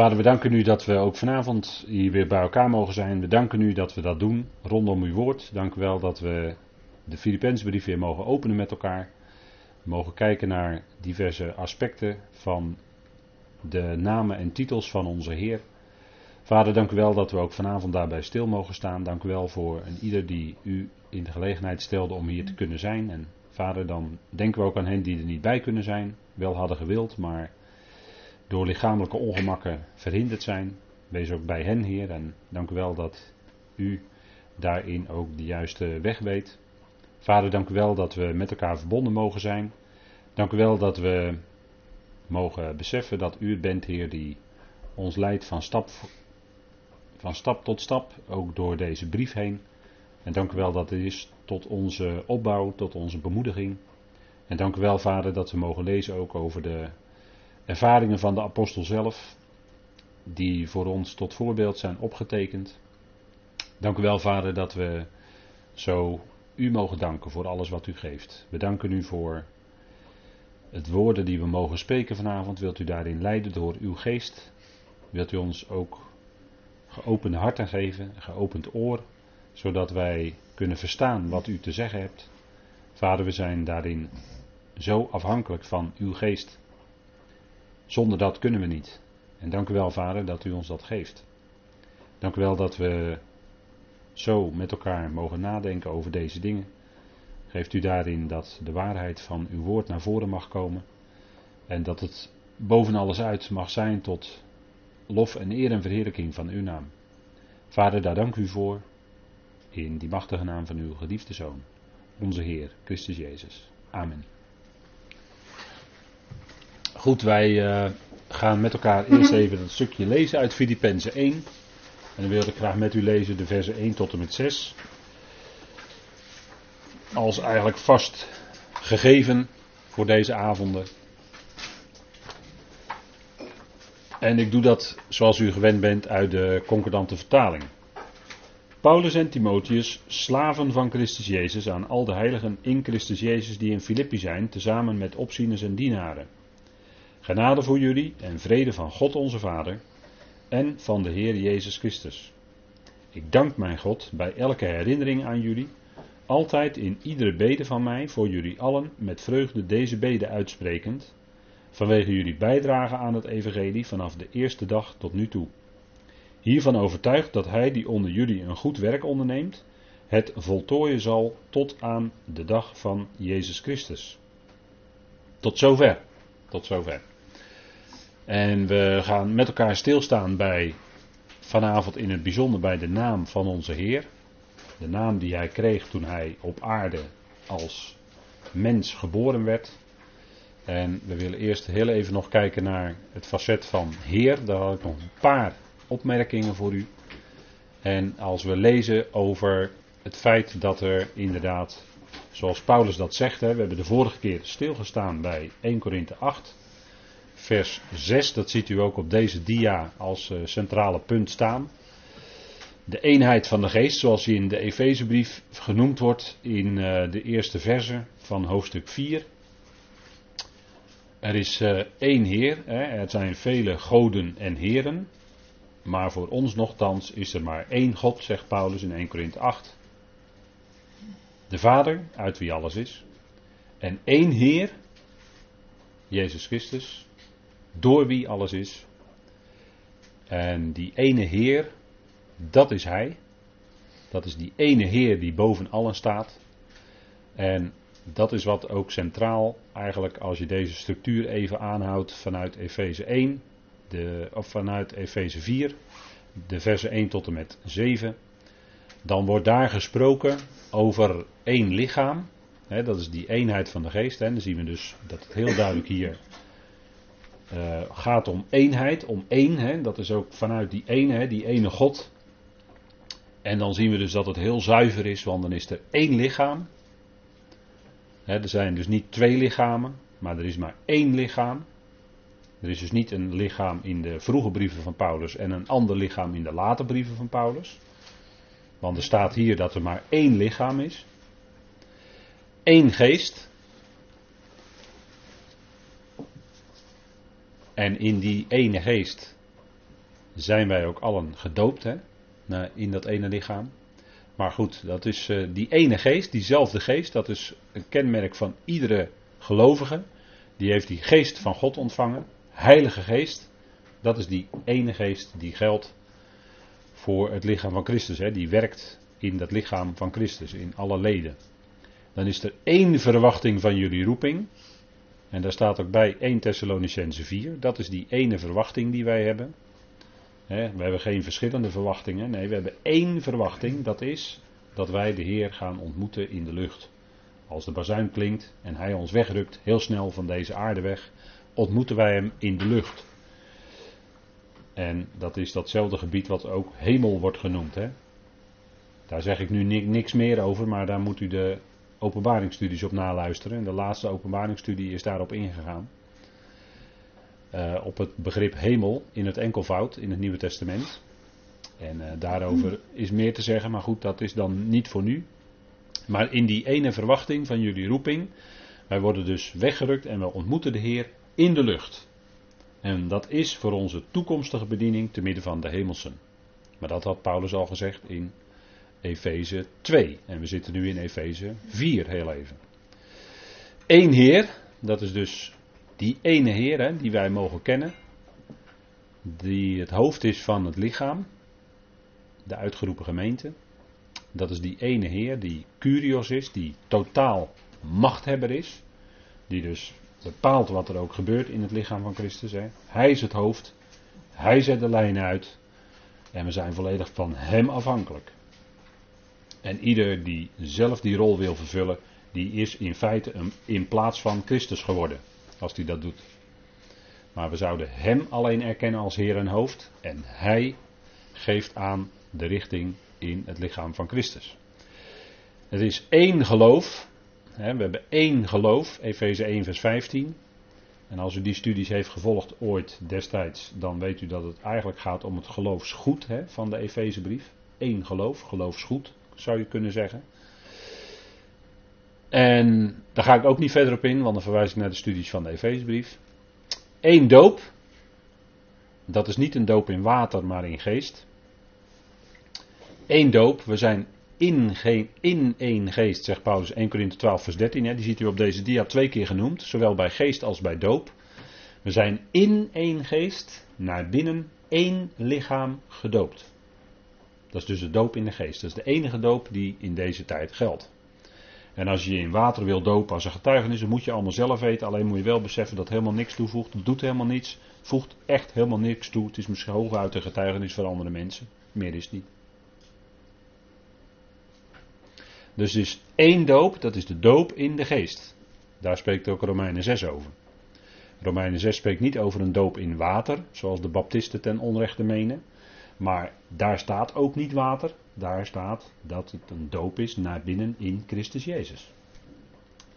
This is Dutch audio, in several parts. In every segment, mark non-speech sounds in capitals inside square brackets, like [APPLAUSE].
Vader, we danken u dat we ook vanavond hier weer bij elkaar mogen zijn. We danken u dat we dat doen rondom uw woord. Dank u wel dat we de Filipijnsbrief weer mogen openen met elkaar. We mogen kijken naar diverse aspecten van de namen en titels van onze Heer. Vader, dank u wel dat we ook vanavond daarbij stil mogen staan. Dank u wel voor een ieder die u in de gelegenheid stelde om hier te kunnen zijn. En vader, dan denken we ook aan hen die er niet bij kunnen zijn. Wel hadden gewild, maar door lichamelijke ongemakken verhinderd zijn. Wees ook bij hen, Heer. En dank u wel dat u daarin ook de juiste weg weet. Vader, dank u wel dat we met elkaar verbonden mogen zijn. Dank u wel dat we mogen beseffen dat u het bent, Heer, die ons leidt van stap, van stap tot stap, ook door deze brief heen. En dank u wel dat het is tot onze opbouw, tot onze bemoediging. En dank u wel, Vader, dat we mogen lezen ook over de ervaringen van de apostel zelf, die voor ons tot voorbeeld zijn opgetekend. Dank u wel, Vader, dat we zo u mogen danken voor alles wat u geeft. We danken u voor het woorden die we mogen spreken vanavond. Wilt u daarin leiden door uw geest? Wilt u ons ook geopende harten geven, geopend oor, zodat wij kunnen verstaan wat u te zeggen hebt? Vader, we zijn daarin zo afhankelijk van uw geest. Zonder dat kunnen we niet. En dank u wel, Vader, dat u ons dat geeft. Dank u wel dat we zo met elkaar mogen nadenken over deze dingen. Geeft u daarin dat de waarheid van uw woord naar voren mag komen. En dat het boven alles uit mag zijn tot lof en eer en verheerlijking van uw naam. Vader, daar dank u voor. In die machtige naam van uw geliefde Zoon, onze Heer, Christus Jezus. Amen. Goed, wij uh, gaan met elkaar eerst [LAUGHS] even een stukje lezen uit Filippenzen 1. En dan wil ik graag met u lezen de versen 1 tot en met 6. Als eigenlijk vast gegeven voor deze avonden. En ik doe dat zoals u gewend bent uit de concordante vertaling. Paulus en Timotheus, slaven van Christus Jezus, aan al de heiligen in Christus Jezus die in Filippi zijn, tezamen met opzieners en dienaren. Genade voor jullie en vrede van God onze Vader en van de Heer Jezus Christus. Ik dank mijn God bij elke herinnering aan jullie, altijd in iedere bede van mij voor jullie allen met vreugde deze bede uitsprekend, vanwege jullie bijdrage aan het evangelie vanaf de eerste dag tot nu toe. Hiervan overtuigd dat hij die onder jullie een goed werk onderneemt, het voltooien zal tot aan de dag van Jezus Christus. Tot zover. Tot zover. En we gaan met elkaar stilstaan bij vanavond in het bijzonder bij de naam van onze Heer. De naam die hij kreeg toen hij op aarde als mens geboren werd. En we willen eerst heel even nog kijken naar het facet van Heer. Daar had ik nog een paar opmerkingen voor u. En als we lezen over het feit dat er inderdaad, zoals Paulus dat zegt, hè, we hebben de vorige keer stilgestaan bij 1 Korinthe 8 vers 6. Dat ziet u ook op deze dia als eh, centrale punt staan. De eenheid van de geest, zoals die in de Efezebrief genoemd wordt in eh, de eerste verse van hoofdstuk 4. Er is uh, één Heer, hè, er zijn vele goden en heren, maar voor ons nogthans is er maar één God, zegt Paulus in 1 Korinthe 8. De Vader, uit wie alles is, en één Heer, Jezus Christus, door wie alles is. En die ene Heer, dat is Hij. Dat is die ene Heer die boven allen staat. En dat is wat ook centraal eigenlijk als je deze structuur even aanhoudt vanuit Efeze 1, de, of vanuit Efeze 4, de versen 1 tot en met 7. Dan wordt daar gesproken over één lichaam. dat is die eenheid van de geest. Hè. Dan zien we dus dat het heel duidelijk hier uh, gaat om eenheid, om één. Hè, dat is ook vanuit die ene, hè, die ene God. En dan zien we dus dat het heel zuiver is, want dan is er één lichaam. Hè, er zijn dus niet twee lichamen, maar er is maar één lichaam. Er is dus niet een lichaam in de vroege brieven van Paulus en een ander lichaam in de late brieven van Paulus. Want er staat hier dat er maar één lichaam is. Eén geest. En in die ene geest zijn wij ook allen gedoopt hè, in dat ene lichaam. Maar goed, dat is uh, die ene geest, diezelfde geest, dat is een kenmerk van iedere gelovige. Die heeft die geest van God ontvangen, Heilige Geest. Dat is die ene geest die geldt voor het lichaam van Christus. Hè. Die werkt in dat lichaam van Christus, in alle leden. Dan is er één verwachting van jullie roeping. En daar staat ook bij 1 Thessalonicense 4. Dat is die ene verwachting die wij hebben. we hebben geen verschillende verwachtingen. Nee, we hebben één verwachting. Dat is dat wij de Heer gaan ontmoeten in de lucht. Als de bazuin klinkt en hij ons wegrukt, heel snel van deze aarde weg, ontmoeten wij hem in de lucht. En dat is datzelfde gebied wat ook hemel wordt genoemd. Hè? Daar zeg ik nu niks meer over, maar daar moet u de openbaringsstudies op naluisteren. En de laatste openbaringsstudie is daarop ingegaan. Uh, op het begrip hemel in het enkelvoud in het Nieuwe Testament. En uh, daarover is meer te zeggen, maar goed, dat is dan niet voor nu. Maar in die ene verwachting van jullie roeping, wij worden dus weggerukt en we ontmoeten de Heer in de lucht. En dat is voor onze toekomstige bediening te midden van de hemelsen. Maar dat had Paulus al gezegd in Efeze 2. En we zitten nu in Efeze 4 heel even. Eén Heer, dat is dus die ene Heer hè, die wij mogen kennen. Die het hoofd is van het lichaam. De uitgeroepen gemeente. Dat is die ene Heer die Curios is, die totaal machthebber is. Die dus bepaalt wat er ook gebeurt in het lichaam van Christus. Hè. Hij is het hoofd. Hij zet de lijn uit. En we zijn volledig van Hem afhankelijk. En ieder die zelf die rol wil vervullen, die is in feite een, in plaats van Christus geworden. Als hij dat doet. Maar we zouden Hem alleen erkennen als Heer en hoofd. En Hij geeft aan de richting in het lichaam van Christus. Het is één geloof. we hebben één geloof, Efeze 1, vers 15. En als u die studies heeft gevolgd ooit destijds, dan weet u dat het eigenlijk gaat om het geloofsgoed van de Efezebrief. Eén geloof, geloofsgoed zou je kunnen zeggen. En daar ga ik ook niet verder op in, want dan verwijs ik naar de studies van de Efezebrief. Eén doop. Dat is niet een doop in water, maar in geest. Eén doop. We zijn in, geen, in één geest, zegt Paulus 1 Corinthië 12 vers 13. Hè. Die ziet u op deze dia twee keer genoemd. Zowel bij geest als bij doop. We zijn in één geest naar binnen één lichaam gedoopt. Dat is dus de doop in de geest. Dat is de enige doop die in deze tijd geldt. En als je je in water wil dopen als een getuigenis, dan moet je allemaal zelf weten. Alleen moet je wel beseffen dat helemaal niks toevoegt. Het doet helemaal niets. Voegt echt helemaal niks toe. Het is misschien hooguit een getuigenis voor andere mensen. Meer is niet. Dus er is één doop, dat is de doop in de geest. Daar spreekt ook Romeinen 6 over. Romeinen 6 spreekt niet over een doop in water, zoals de baptisten ten onrechte menen. Maar daar staat ook niet water. Daar staat dat het een doop is naar binnen in Christus Jezus.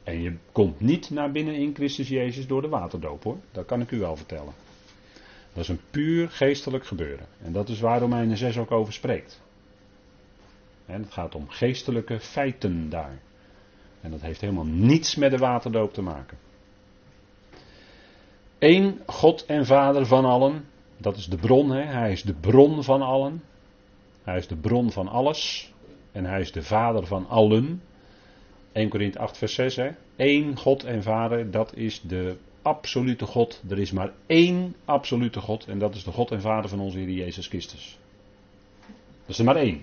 En je komt niet naar binnen in Christus Jezus door de waterdoop hoor. Dat kan ik u wel vertellen. Dat is een puur geestelijk gebeuren. En dat is waar Romeinen 6 ook over spreekt. Het gaat om geestelijke feiten daar. En dat heeft helemaal niets met de waterdoop te maken. Eén God en Vader van allen, dat is de bron, hè? hij is de bron van allen. Hij is de bron van alles. En hij is de vader van allen. 1 Korinthe 8 vers 6. Hè? Eén God en Vader, dat is de absolute God. Er is maar één absolute God. En dat is de God en Vader van onze Heer Jezus Christus. Dat is er maar één.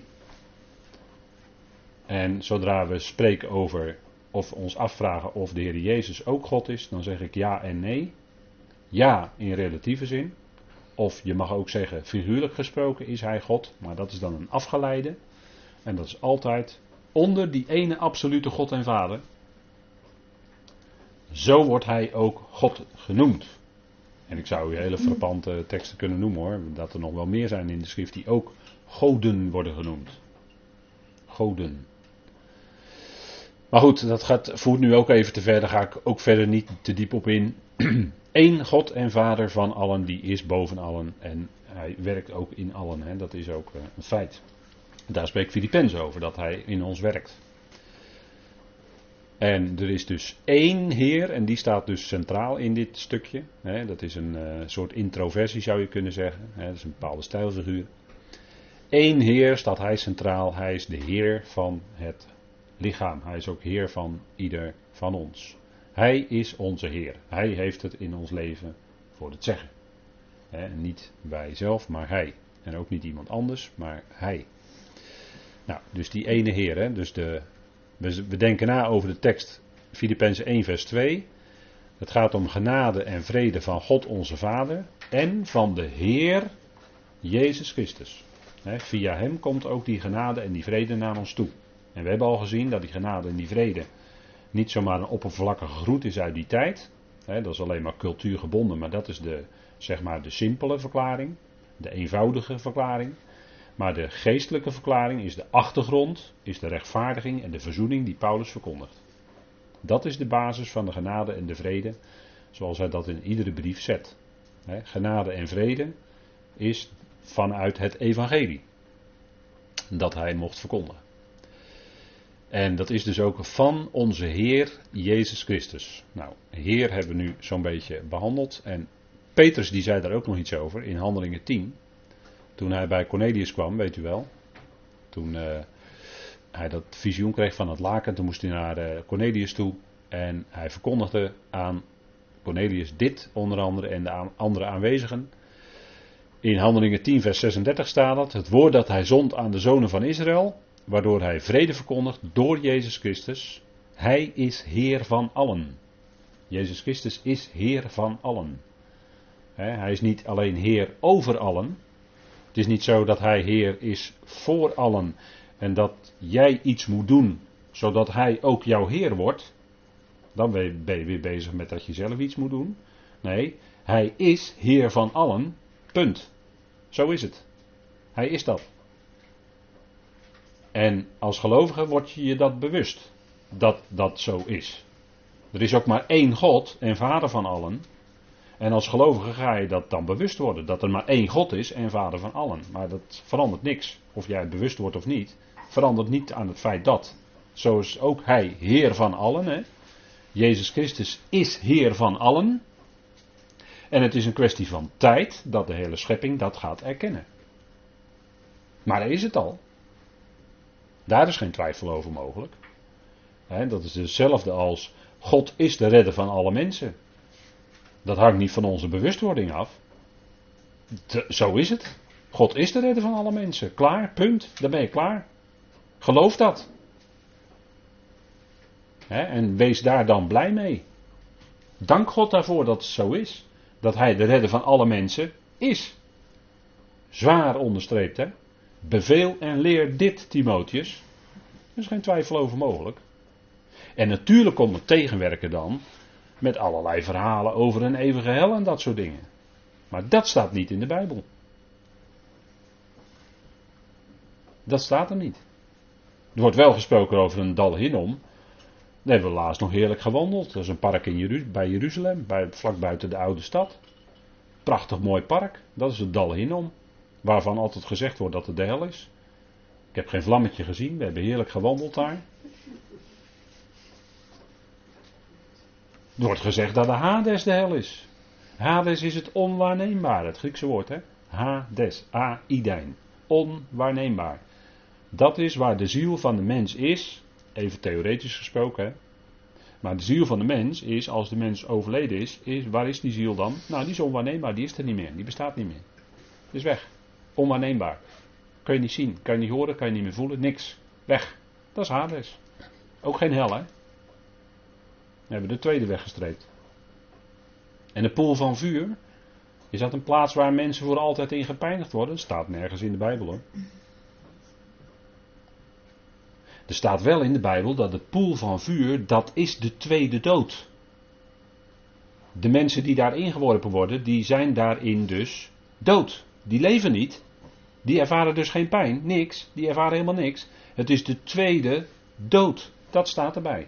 En zodra we spreken over of ons afvragen of de Heer Jezus ook God is, dan zeg ik ja en nee. Ja in relatieve zin. Of je mag ook zeggen, figuurlijk gesproken is hij God, maar dat is dan een afgeleide. En dat is altijd onder die ene absolute God en Vader. Zo wordt hij ook God genoemd. En ik zou u hele frappante teksten kunnen noemen hoor, dat er nog wel meer zijn in de schrift die ook goden worden genoemd. Goden. Maar goed, dat gaat, voert nu ook even te ver, daar ga ik ook verder niet te diep op in. [CLEARS THROAT] Eén God en Vader van allen, die is boven allen en hij werkt ook in allen. Hè. Dat is ook uh, een feit. Daar spreekt Filipens over, dat hij in ons werkt. En er is dus één Heer, en die staat dus centraal in dit stukje. Hè, dat is een uh, soort introversie zou je kunnen zeggen. Hè, dat is een bepaalde stijlfiguur. Eén Heer staat hij centraal. Hij is de Heer van het lichaam. Hij is ook Heer van ieder van ons. Hij is onze Heer. Hij heeft het in ons leven voor het zeggen. Hè, niet wij zelf, maar Hij. En ook niet iemand anders, maar Hij. Nou, dus die ene Heer. Dus de we, denken na over de tekst Filippenzen 1 vers 2. Het gaat om genade en vrede van God onze Vader en van de Heer Jezus Christus. via Hem komt ook die genade en die vrede naar ons toe. En we hebben al gezien dat die genade en die vrede niet zomaar een oppervlakkige groet is uit die tijd. dat is alleen maar cultuurgebonden, maar dat is de, zeg maar de simpele verklaring, de eenvoudige verklaring. Maar de geestelijke verklaring is de achtergrond, is de rechtvaardiging en de verzoening die Paulus verkondigt. Dat is de basis van de genade en de vrede, zoals hij dat in iedere brief zet. genade en vrede is vanuit het evangelie dat hij mocht verkondigen. En dat is dus ook van onze Heer Jezus Christus. Nou, Heer hebben we nu zo'n beetje behandeld. En Petrus die zei daar ook nog iets over in Handelingen 10. Toen hij bij Cornelius kwam, weet u wel. Toen uh, hij dat visioen kreeg van het laken, toen moest hij naar uh, Cornelius toe. En hij verkondigde aan Cornelius dit, onder andere, en de andere aanwezigen. In Handelingen 10, vers 36 staat het: Het woord dat hij zond aan de zonen van Israël, waardoor hij vrede verkondigt door Jezus Christus. Hij is Heer van allen. Jezus Christus is Heer van allen. hij is niet alleen Heer over allen, het is niet zo dat hij Heer is voor allen en dat jij iets moet doen zodat hij ook jouw Heer wordt. Dan ben je weer bezig met dat je zelf iets moet doen. Nee, hij is Heer van allen. Punt. Zo is het. Hij is dat. En als gelovige word je je dat bewust. Dat dat zo is. Er is ook maar één God en Vader van allen. En als gelovige ga je dat dan bewust worden. Dat er maar één God is en Vader van allen. Maar dat verandert niks. Of jij het bewust wordt of niet. Verandert niet aan het feit dat. Zo is ook Hij Heer van allen. Hè? Jezus Christus is Heer van allen. En het is een kwestie van tijd dat de hele schepping dat gaat erkennen. Maar hij is het al. Daar is geen twijfel over mogelijk. dat is hetzelfde als God is de redder van alle mensen. Dat hangt niet van onze bewustwording af. zo is het. God is de redder van alle mensen. Klaar, punt. Dan ben je klaar. Geloof dat. en wees daar dan blij mee. Dank God daarvoor dat het zo is. Dat Hij de redder van alle mensen is. Zwaar onderstreept, hè. Beveel en leer dit, Timotheus. Er is geen twijfel over mogelijk. En natuurlijk komt het tegenwerken dan met allerlei verhalen over een eeuwige hel en dat soort dingen. Maar dat staat niet in de Bijbel. Dat staat er niet. Er wordt wel gesproken over een dal Hinnom. Daar hebben we laatst nog heerlijk gewandeld. Dat is een park in bij Jeruzalem, bij, vlak buiten de oude stad. Prachtig mooi park. Dat is het dal Hinnom. Waarvan altijd gezegd wordt dat het de hel is. Ik heb geen vlammetje gezien. We hebben heerlijk gewandeld daar. Er wordt gezegd dat de Hades de hel is. Hades is het onwaarneembare, het Griekse woord hè. Hades, A-idijn. Onwaarneembaar. Dat is waar de ziel van de mens is, even theoretisch gesproken hè. Maar de ziel van de mens is, als de mens overleden is, is, waar is die ziel dan? Nou, die is onwaarneembaar, die is er niet meer, die bestaat niet meer. Die is weg. Onwaarneembaar. Kun je niet zien, kan je niet horen, kan je niet meer voelen, niks. Weg. Dat is Hades. Ook geen hel hè. We hebben de tweede weggestreept. En de poel van vuur. Is dat een plaats waar mensen voor altijd in gepeinigd worden? Dat staat nergens in de Bijbel hoor. Er staat wel in de Bijbel dat de poel van vuur, dat is de tweede dood. De mensen die daarin geworpen worden, die zijn daarin dus dood. Die leven niet. Die ervaren dus geen pijn, niks. Die ervaren helemaal niks. Het is de tweede dood. Dat staat erbij.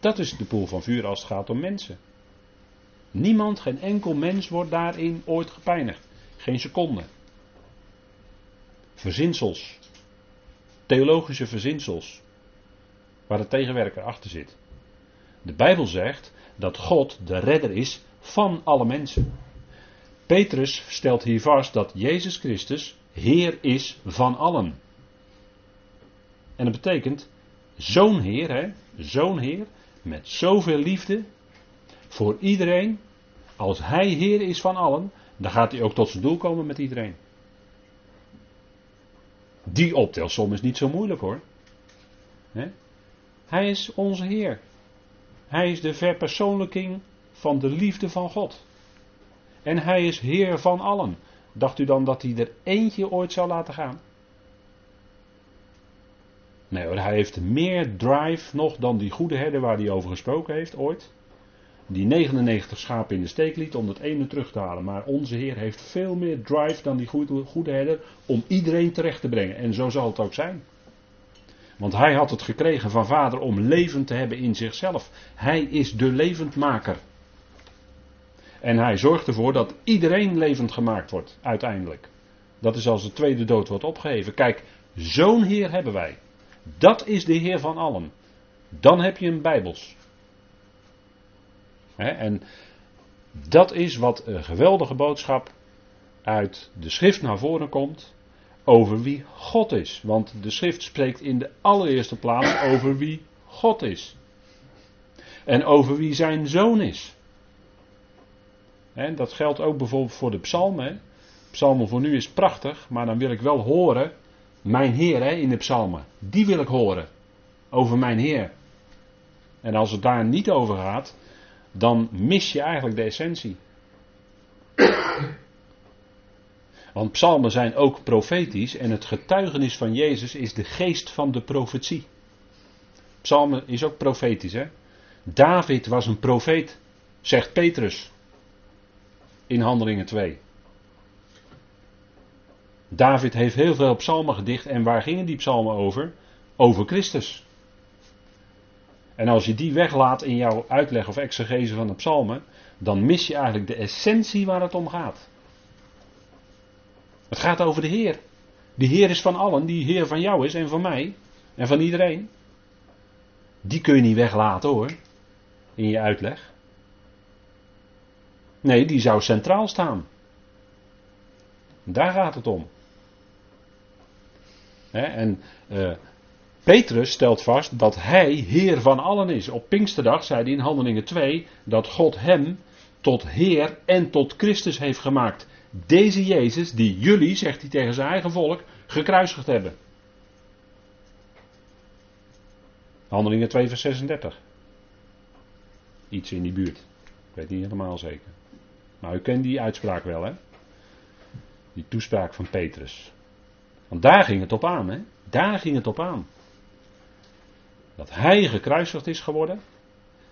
Dat is de poel van vuur als het gaat om mensen. Niemand, geen enkel mens wordt daarin ooit gepijnigd. Geen seconde. Verzinsels. Theologische verzinsels. waar de tegenwerker achter zit. De Bijbel zegt dat God de redder is van alle mensen. Petrus stelt hier vast dat Jezus Christus Heer is van allen. En dat betekent zo'n Heer, hè, zo'n Heer, met zoveel liefde voor iedereen. Als Hij Heer is van allen, dan gaat Hij ook tot zijn doel komen met iedereen. Die optelsom is niet zo moeilijk hoor. Hij is onze Heer. Hij is de verpersoonlijking van de liefde van God. En hij is Heer van allen. Dacht u dan dat hij er eentje ooit zou laten gaan? Nee hoor, hij heeft meer drive nog dan die goede herder waar hij over gesproken heeft ooit. Die 99 schapen in de steek liet om het ene terug te halen. Maar onze Heer heeft veel meer drive dan die goede, goede herder om iedereen terecht te brengen. En zo zal het ook zijn. Want hij had het gekregen van vader om leven te hebben in zichzelf. Hij is de levendmaker. En hij zorgt ervoor dat iedereen levend gemaakt wordt, uiteindelijk. Dat is als de tweede dood wordt opgeheven. Kijk, zo'n Heer hebben wij. Dat is de Heer van allen. Dan heb je een Bijbels. en dat is wat een geweldige boodschap uit de schrift naar voren komt over wie God is. Want de schrift spreekt in de allereerste plaats over wie God is. En over wie zijn zoon is. Dat geldt ook bijvoorbeeld voor de psalmen. Psalmen voor nu is prachtig, maar dan wil ik wel horen, mijn Heer in de psalmen. Die wil ik horen. Over mijn Heer. En als het daar niet over gaat, dan mis je eigenlijk de essentie. Want psalmen zijn ook profetisch en het getuigenis van Jezus is de geest van de profetie. Psalmen is ook profetisch, hè? David was een profeet, zegt Petrus in Handelingen 2. David heeft heel veel psalmen gedicht en waar gingen die psalmen over? Over Christus. En als je die weglaat in jouw uitleg of exegese van de psalmen, dan mis je eigenlijk de essentie waar het om gaat. Het gaat over de Heer. Die Heer is van allen, die Heer van jou is en van mij en van iedereen. Die kun je niet weglaten hoor, in je uitleg. Nee, die zou centraal staan. Daar gaat het om. en uh, Petrus stelt vast dat hij Heer van allen is. Op Pinksterdag zei hij in Handelingen 2 dat God hem tot Heer en tot Christus heeft gemaakt. Deze Jezus die jullie, zegt hij tegen zijn eigen volk, gekruisigd hebben. Handelingen 2 vers 36. Iets in die buurt. Ik weet niet helemaal zeker. Maar u kent die uitspraak wel, hè? Die toespraak van Petrus. Want daar ging het op aan, hè? Daar ging het op aan. Dat hij gekruisigd is geworden.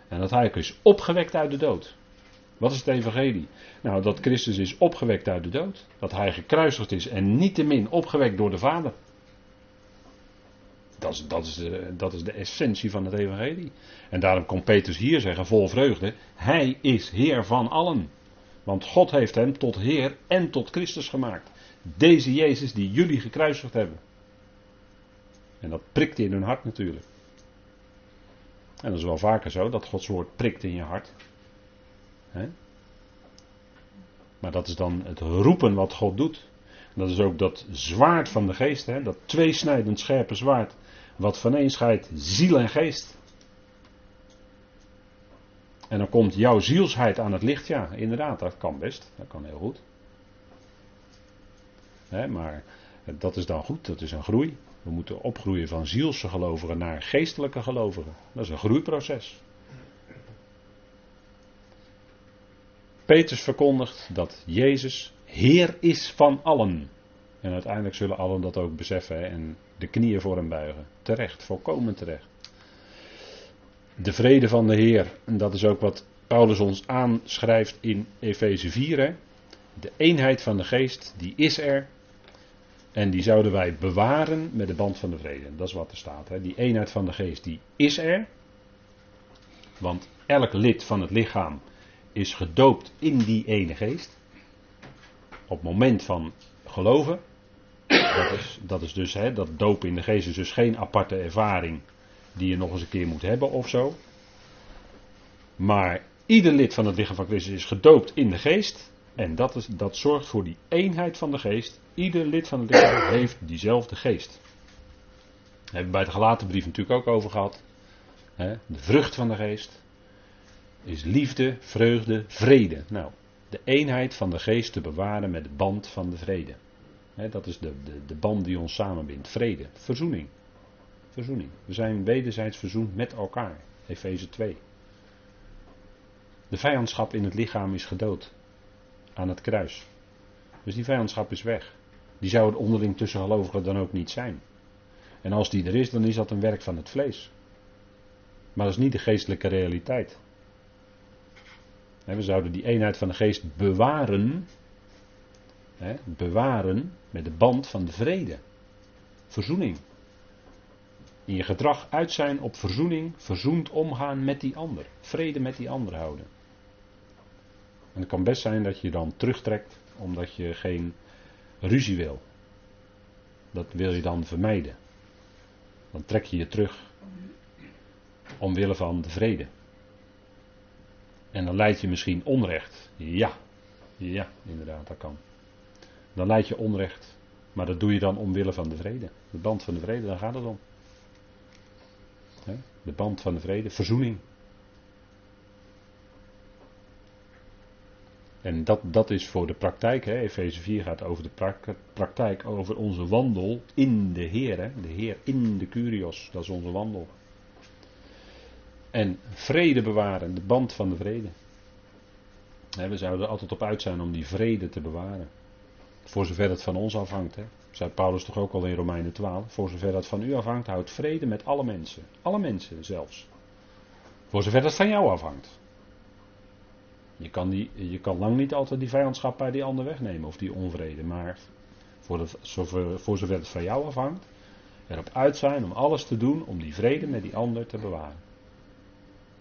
En dat hij is opgewekt uit de dood. Wat is het evangelie? Nou, dat Christus is opgewekt uit de dood. Dat hij gekruisigd is en niettemin opgewekt door de Vader. Dat is, dat, is de, dat is de essentie van het evangelie. En daarom komt Petrus hier zeggen, vol vreugde, hij is Heer van allen. Want God heeft hem tot Heer en tot Christus gemaakt. Deze Jezus die jullie gekruisigd hebben. En dat prikt in hun hart natuurlijk. En dat is wel vaker zo, dat Gods woord prikt in je hart. Maar dat is dan het roepen wat God doet. Dat is ook dat zwaard van de geest, hè? dat tweesnijdend scherpe zwaard, wat van scheidt ziel en geest. En dan komt jouw zielsheid aan het licht, ja, inderdaad, dat kan best, dat kan heel goed. maar dat is dan goed, dat is een groei. We moeten opgroeien van zielse gelovigen naar geestelijke gelovigen. Dat is een groeiproces. Petrus verkondigt dat Jezus Heer is van allen. En uiteindelijk zullen allen dat ook beseffen en de knieën voor hem buigen. Terecht, volkomen terecht. De vrede van de Heer, en dat is ook wat Paulus ons aanschrijft in Efeze 4. Hè. De eenheid van de geest, die is er. En die zouden wij bewaren met de band van de vrede. Dat is wat er staat. Hè. Die eenheid van de geest, die is er. Want elk lid van het lichaam is gedoopt in die ene geest. Op het moment van geloven. Dat is, dat is dus, hè, dat dopen in de geest is dus geen aparte ervaring. Die je nog eens een keer moet hebben of zo. Maar ieder lid van het lichaam van Christus is gedoopt in de geest. En dat, is, dat zorgt voor die eenheid van de geest. Ieder lid van het lichaam heeft diezelfde geest. Daar hebben we bij de gelaten brief natuurlijk ook over gehad. De vrucht van de geest is liefde, vreugde, vrede. Nou, de eenheid van de geest te bewaren met de band van de vrede. dat is de, de, de band die ons samenbindt. Vrede, verzoening. Verzoening. We zijn wederzijds verzoend met elkaar. Efeze 2. De vijandschap in het lichaam is gedood. Aan het kruis. Dus die vijandschap is weg. Die zou het onderling tussen gelovigen dan ook niet zijn. En als die er is, dan is dat een werk van het vlees. Maar dat is niet de geestelijke realiteit. We zouden die eenheid van de geest bewaren. Bewaren met de band van de vrede. Verzoening. In je gedrag uit zijn op verzoening, verzoend omgaan met die ander. Vrede met die ander houden. En het kan best zijn dat je dan terugtrekt omdat je geen ruzie wil. Dat wil je dan vermijden. Dan trek je je terug omwille van de vrede. En dan leid je misschien onrecht. Ja, ja, inderdaad, dat kan. Dan leid je onrecht, maar dat doe je dan omwille van de vrede. De band van de vrede, daar gaat het om. De band van de vrede, verzoening. En dat, dat is voor de praktijk. Efeze 4 gaat over de praktijk, over onze wandel in de Heer. De Heer in de Curios, dat is onze wandel. En vrede bewaren, de band van de vrede. we zouden er altijd op uit zijn om die vrede te bewaren. Voor zover het van ons afhangt. Hè. Zei Paulus toch ook al in Romeinen 12. Voor zover dat van u afhangt, houdt vrede met alle mensen. Alle mensen zelfs. Voor zover dat van jou afhangt. Je kan, die, je kan lang niet altijd die vijandschap bij die ander wegnemen of die onvrede. Maar voor, zover, voor zover het van jou afhangt, erop uit zijn om alles te doen om die vrede met die ander te bewaren.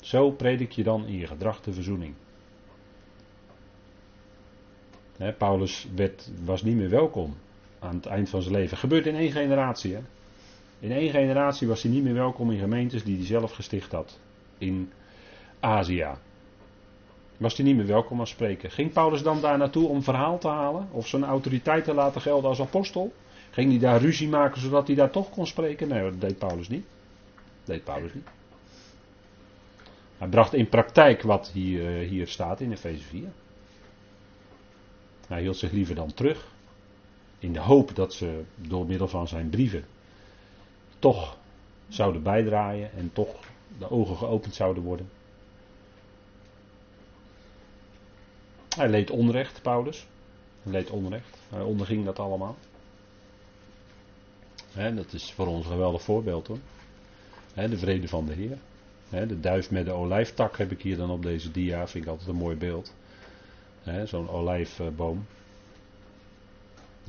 Zo predik je dan in je gedrag de verzoening. Paulus werd, was niet meer welkom aan het eind van zijn leven. Gebeurt in één generatie. Hè? In één generatie was hij niet meer welkom in gemeentes die hij zelf gesticht had. In Azië. Was hij niet meer welkom als spreker. Ging Paulus dan daar naartoe om verhaal te halen? Of zijn autoriteit te laten gelden als apostel? Ging hij daar ruzie maken zodat hij daar toch kon spreken? Nee, dat deed Paulus niet. Dat deed Paulus niet. Hij bracht in praktijk wat hier, eh, hier staat in Efeze 4. Hij hield zich liever dan terug. In de hoop dat ze door middel van zijn brieven toch zouden bijdraaien en toch de ogen geopend zouden worden. Hij leed onrecht, Paulus. Hij leed onrecht. Hij onderging dat allemaal. dat is voor ons een geweldig voorbeeld hoor. de vrede van de Heer de duif met de olijftak heb ik hier dan op deze dia. Vind ik altijd een mooi beeld. Zo'n olijfboom.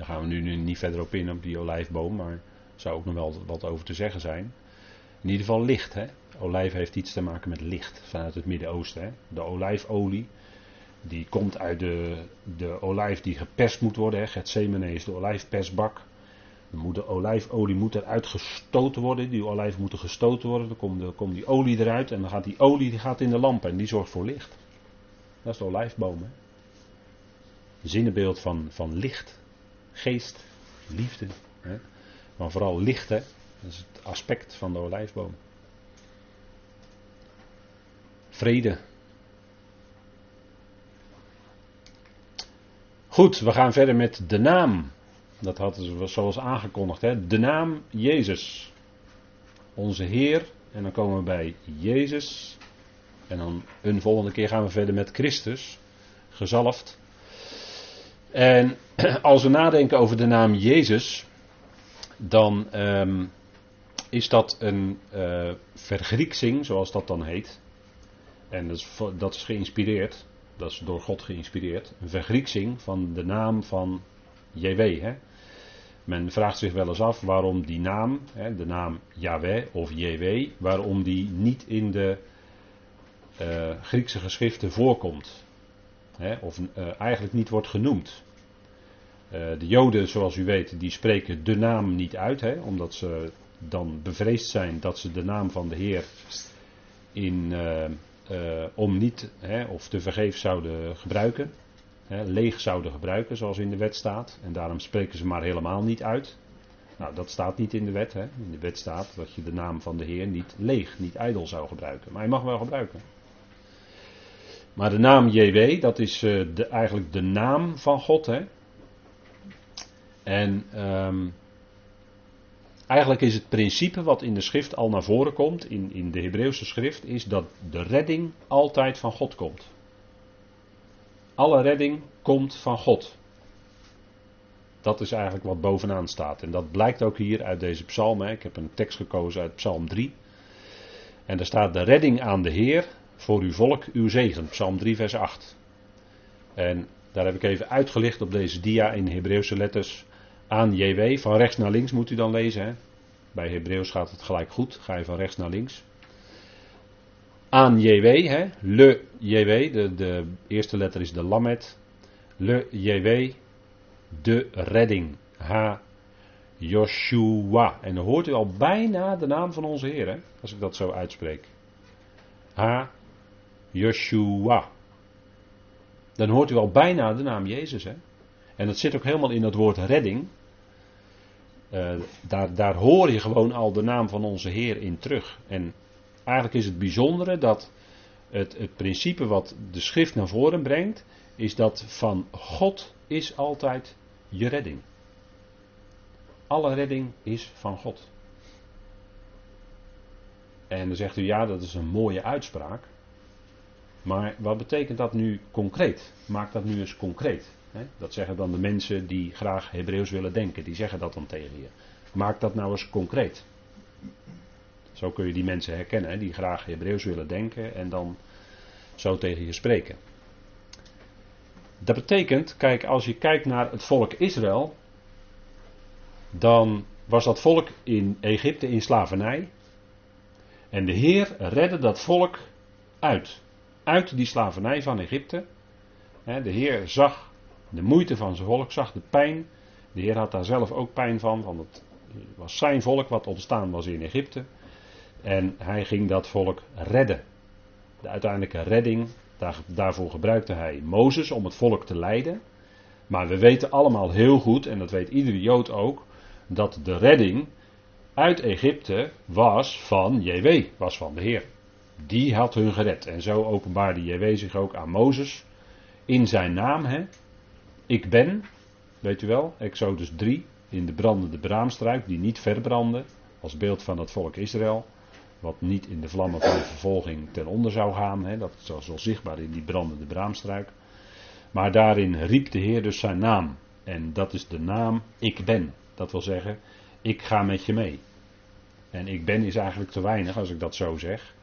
Daar gaan we nu niet verder op in, op die olijfboom. Maar er zou ook nog wel wat over te zeggen zijn. In ieder geval licht. Hè? Olijf heeft iets te maken met licht vanuit het Midden-Oosten. De olijfolie. Die komt uit de, de olijf die geperst moet worden. Hè. Gethsemane is de olijfpersbak. De olijfolie moet eruit gestoten worden. Die olijven moeten gestoten worden. Dan komt, de, komt die olie eruit. En dan gaat die olie die gaat in de lamp. En die zorgt voor licht. Dat is de olijfboom. Hè? Zinnenbeeld van, van licht. Geest. Liefde. Hè? Maar vooral licht. Hè? Dat is het aspect van de olijfboom. Vrede. Goed, we gaan verder met de naam. Dat hadden ze zoals aangekondigd. Hè? De naam Jezus. Onze Heer. En dan komen we bij Jezus. En dan een volgende keer gaan we verder met Christus. Gezalfd. En [CLEARS THROAT] als we nadenken over de naam Jezus. Dan um, is dat een uh, vergrieksing, zoals dat dan heet. En dat is, dat is geïnspireerd. Dat is door God geïnspireerd. Een vergrieksing van de naam van JW. Hè? Men vraagt zich wel eens af waarom die naam, de naam Yahweh of JW, waarom die niet in de uh, Griekse geschriften voorkomt. of uh, eigenlijk niet wordt genoemd. Uh, de Joden, zoals u weet, die spreken de naam niet uit, omdat ze dan bevreesd zijn dat ze de naam van de Heer in, eh, eh, om niet hè, of te vergeef zouden gebruiken. Hè, leeg zouden gebruiken, zoals in de wet staat. En daarom spreken ze maar helemaal niet uit. Nou, dat staat niet in de wet. Hè. In de wet staat dat je de naam van de Heer niet leeg, niet ijdel zou gebruiken. Maar je mag wel gebruiken. Maar de naam JW, dat is de, eigenlijk de naam van God. Hè? En um, eigenlijk is het principe wat in de schrift al naar voren komt, in, in de Hebreeuwse schrift, is dat de redding altijd van God komt. Alle redding komt van God. Dat is eigenlijk wat bovenaan staat. En dat blijkt ook hier uit deze psalm. Ik heb een tekst gekozen uit psalm 3. En daar staat de redding aan de Heer, voor uw volk uw zegen. Psalm 3 vers 8. En daar heb ik even uitgelicht op deze dia in Hebreeuwse letters aan JW. Van rechts naar links moet u dan lezen. Hè? Bij Hebreeuws gaat het gelijk goed. Ga je van rechts naar links. Aan JW, hè? le JW. De, de eerste letter is de lamet. Le JW, de redding. Ha Joshua. En dan hoort u al bijna de naam van onze Heer, hè? als ik dat zo uitspreek. Ha Joshua. Dan hoort u al bijna de naam Jezus. Hè? En dat zit ook helemaal in dat woord redding. Uh, daar, daar hoor je gewoon al de naam van onze Heer in terug. En eigenlijk is het bijzondere dat het, het principe wat de schrift naar voren brengt, is dat van God is altijd je redding. Alle redding is van God. En dan zegt u ja, dat is een mooie uitspraak. Maar wat betekent dat nu concreet? Maak dat nu eens concreet. Dat zeggen dan de mensen die graag Hebreeuws willen denken. Die zeggen dat dan tegen je. Maak dat nou eens concreet. Zo kun je die mensen herkennen die graag Hebreeuws willen denken en dan zo tegen je spreken. Dat betekent, kijk, als je kijkt naar het volk Israël, dan was dat volk in Egypte in slavernij. En de Heer redde dat volk uit uit die slavernij van Egypte. De Heer zag de moeite van zijn volk, zag de pijn. De Heer had daar zelf ook pijn van, want het was zijn volk wat ontstaan was in Egypte. En hij ging dat volk redden. De uiteindelijke redding, daar, daarvoor gebruikte hij Mozes om het volk te leiden. Maar we weten allemaal heel goed, en dat weet iedere Jood ook, dat de redding uit Egypte was van JW, was van de Heer. Die had hun gered. En zo openbaarde JW zich ook aan Mozes. In zijn naam, hè. Ik ben, weet u wel, Exodus 3, in de brandende braamstruik, die niet verbrandde, als beeld van het volk Israël. Wat niet in de vlammen van de vervolging ten onder zou gaan. Hè, dat was wel zichtbaar in die brandende braamstruik. Maar daarin riep de Heer dus zijn naam. En dat is de naam Ik ben. Dat wil zeggen, ik ga met je mee. En ik ben is eigenlijk te weinig als ik dat zo zeg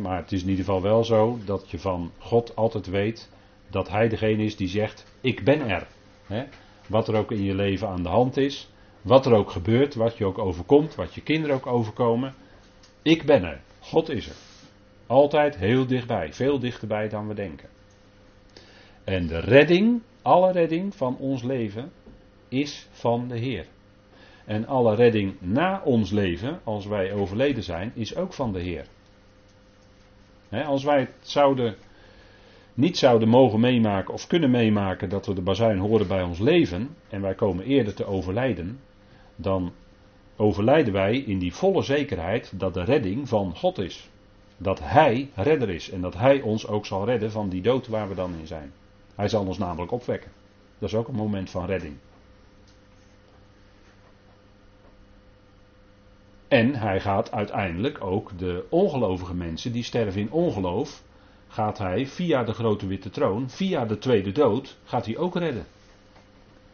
maar het is in ieder geval wel zo dat je van God altijd weet dat Hij degene is die zegt: Ik ben er. wat er ook in je leven aan de hand is, wat er ook gebeurt, wat je ook overkomt, wat je kinderen ook overkomen. Ik ben er. God is er. Altijd heel dichtbij, veel dichterbij dan we denken. En de redding, alle redding van ons leven, is van de Heer. En alle redding na ons leven, als wij overleden zijn, is ook van de Heer als wij het zouden, niet zouden mogen meemaken of kunnen meemaken dat we de bazuin horen bij ons leven en wij komen eerder te overlijden, dan overlijden wij in die volle zekerheid dat de redding van God is. Dat Hij redder is en dat Hij ons ook zal redden van die dood waar we dan in zijn. Hij zal ons namelijk opwekken. Dat is ook een moment van redding. En hij gaat uiteindelijk ook de ongelovige mensen die sterven in ongeloof, gaat hij via de grote witte troon, via de tweede dood, gaat hij ook redden.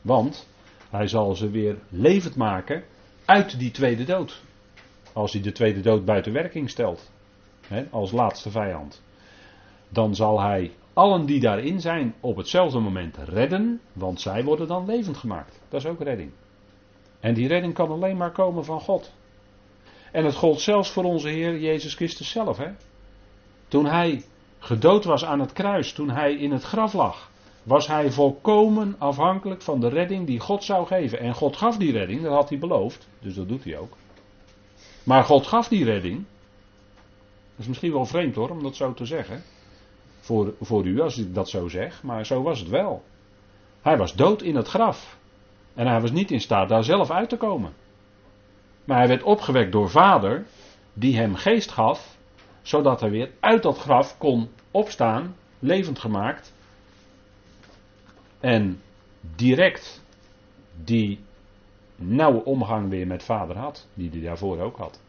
Want hij zal ze weer levend maken uit die tweede dood. Als hij de tweede dood buiten werking stelt, hè, als laatste vijand. Dan zal hij allen die daarin zijn op hetzelfde moment redden, want zij worden dan levend gemaakt. Dat is ook redding. En die redding kan alleen maar komen van God. En het gold zelfs voor onze Heer Jezus Christus zelf. Hè? Toen hij gedood was aan het kruis, toen hij in het graf lag, was hij volkomen afhankelijk van de redding die God zou geven. En God gaf die redding, dat had hij beloofd, dus dat doet hij ook. Maar God gaf die redding. Dat is misschien wel vreemd hoor, om dat zo te zeggen. Voor, voor u als ik dat zo zeg, maar zo was het wel. Hij was dood in het graf. En hij was niet in staat daar zelf uit te komen. Maar hij werd opgewekt door vader, die hem geest gaf, zodat hij weer uit dat graf kon opstaan, levend gemaakt. En direct die nauwe omgang weer met vader had, die hij daarvoor ook had.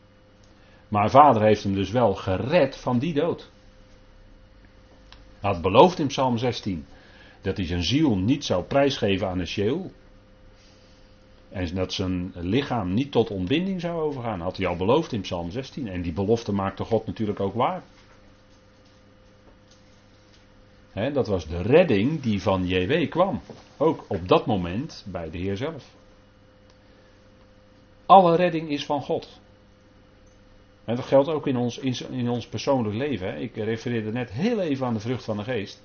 Maar vader heeft hem dus wel gered van die dood. Hij had beloofd in Psalm 16 dat hij zijn ziel niet zou prijsgeven aan de Sheol. En dat zijn lichaam niet tot ontbinding zou overgaan. Had hij al beloofd in Psalm 16. En die belofte maakte God natuurlijk ook waar. dat was de redding die van JW kwam. Ook op dat moment bij de Heer zelf. Alle redding is van God. En dat geldt ook in ons, in, ons persoonlijk leven. Ik refereerde net heel even aan de vrucht van de geest.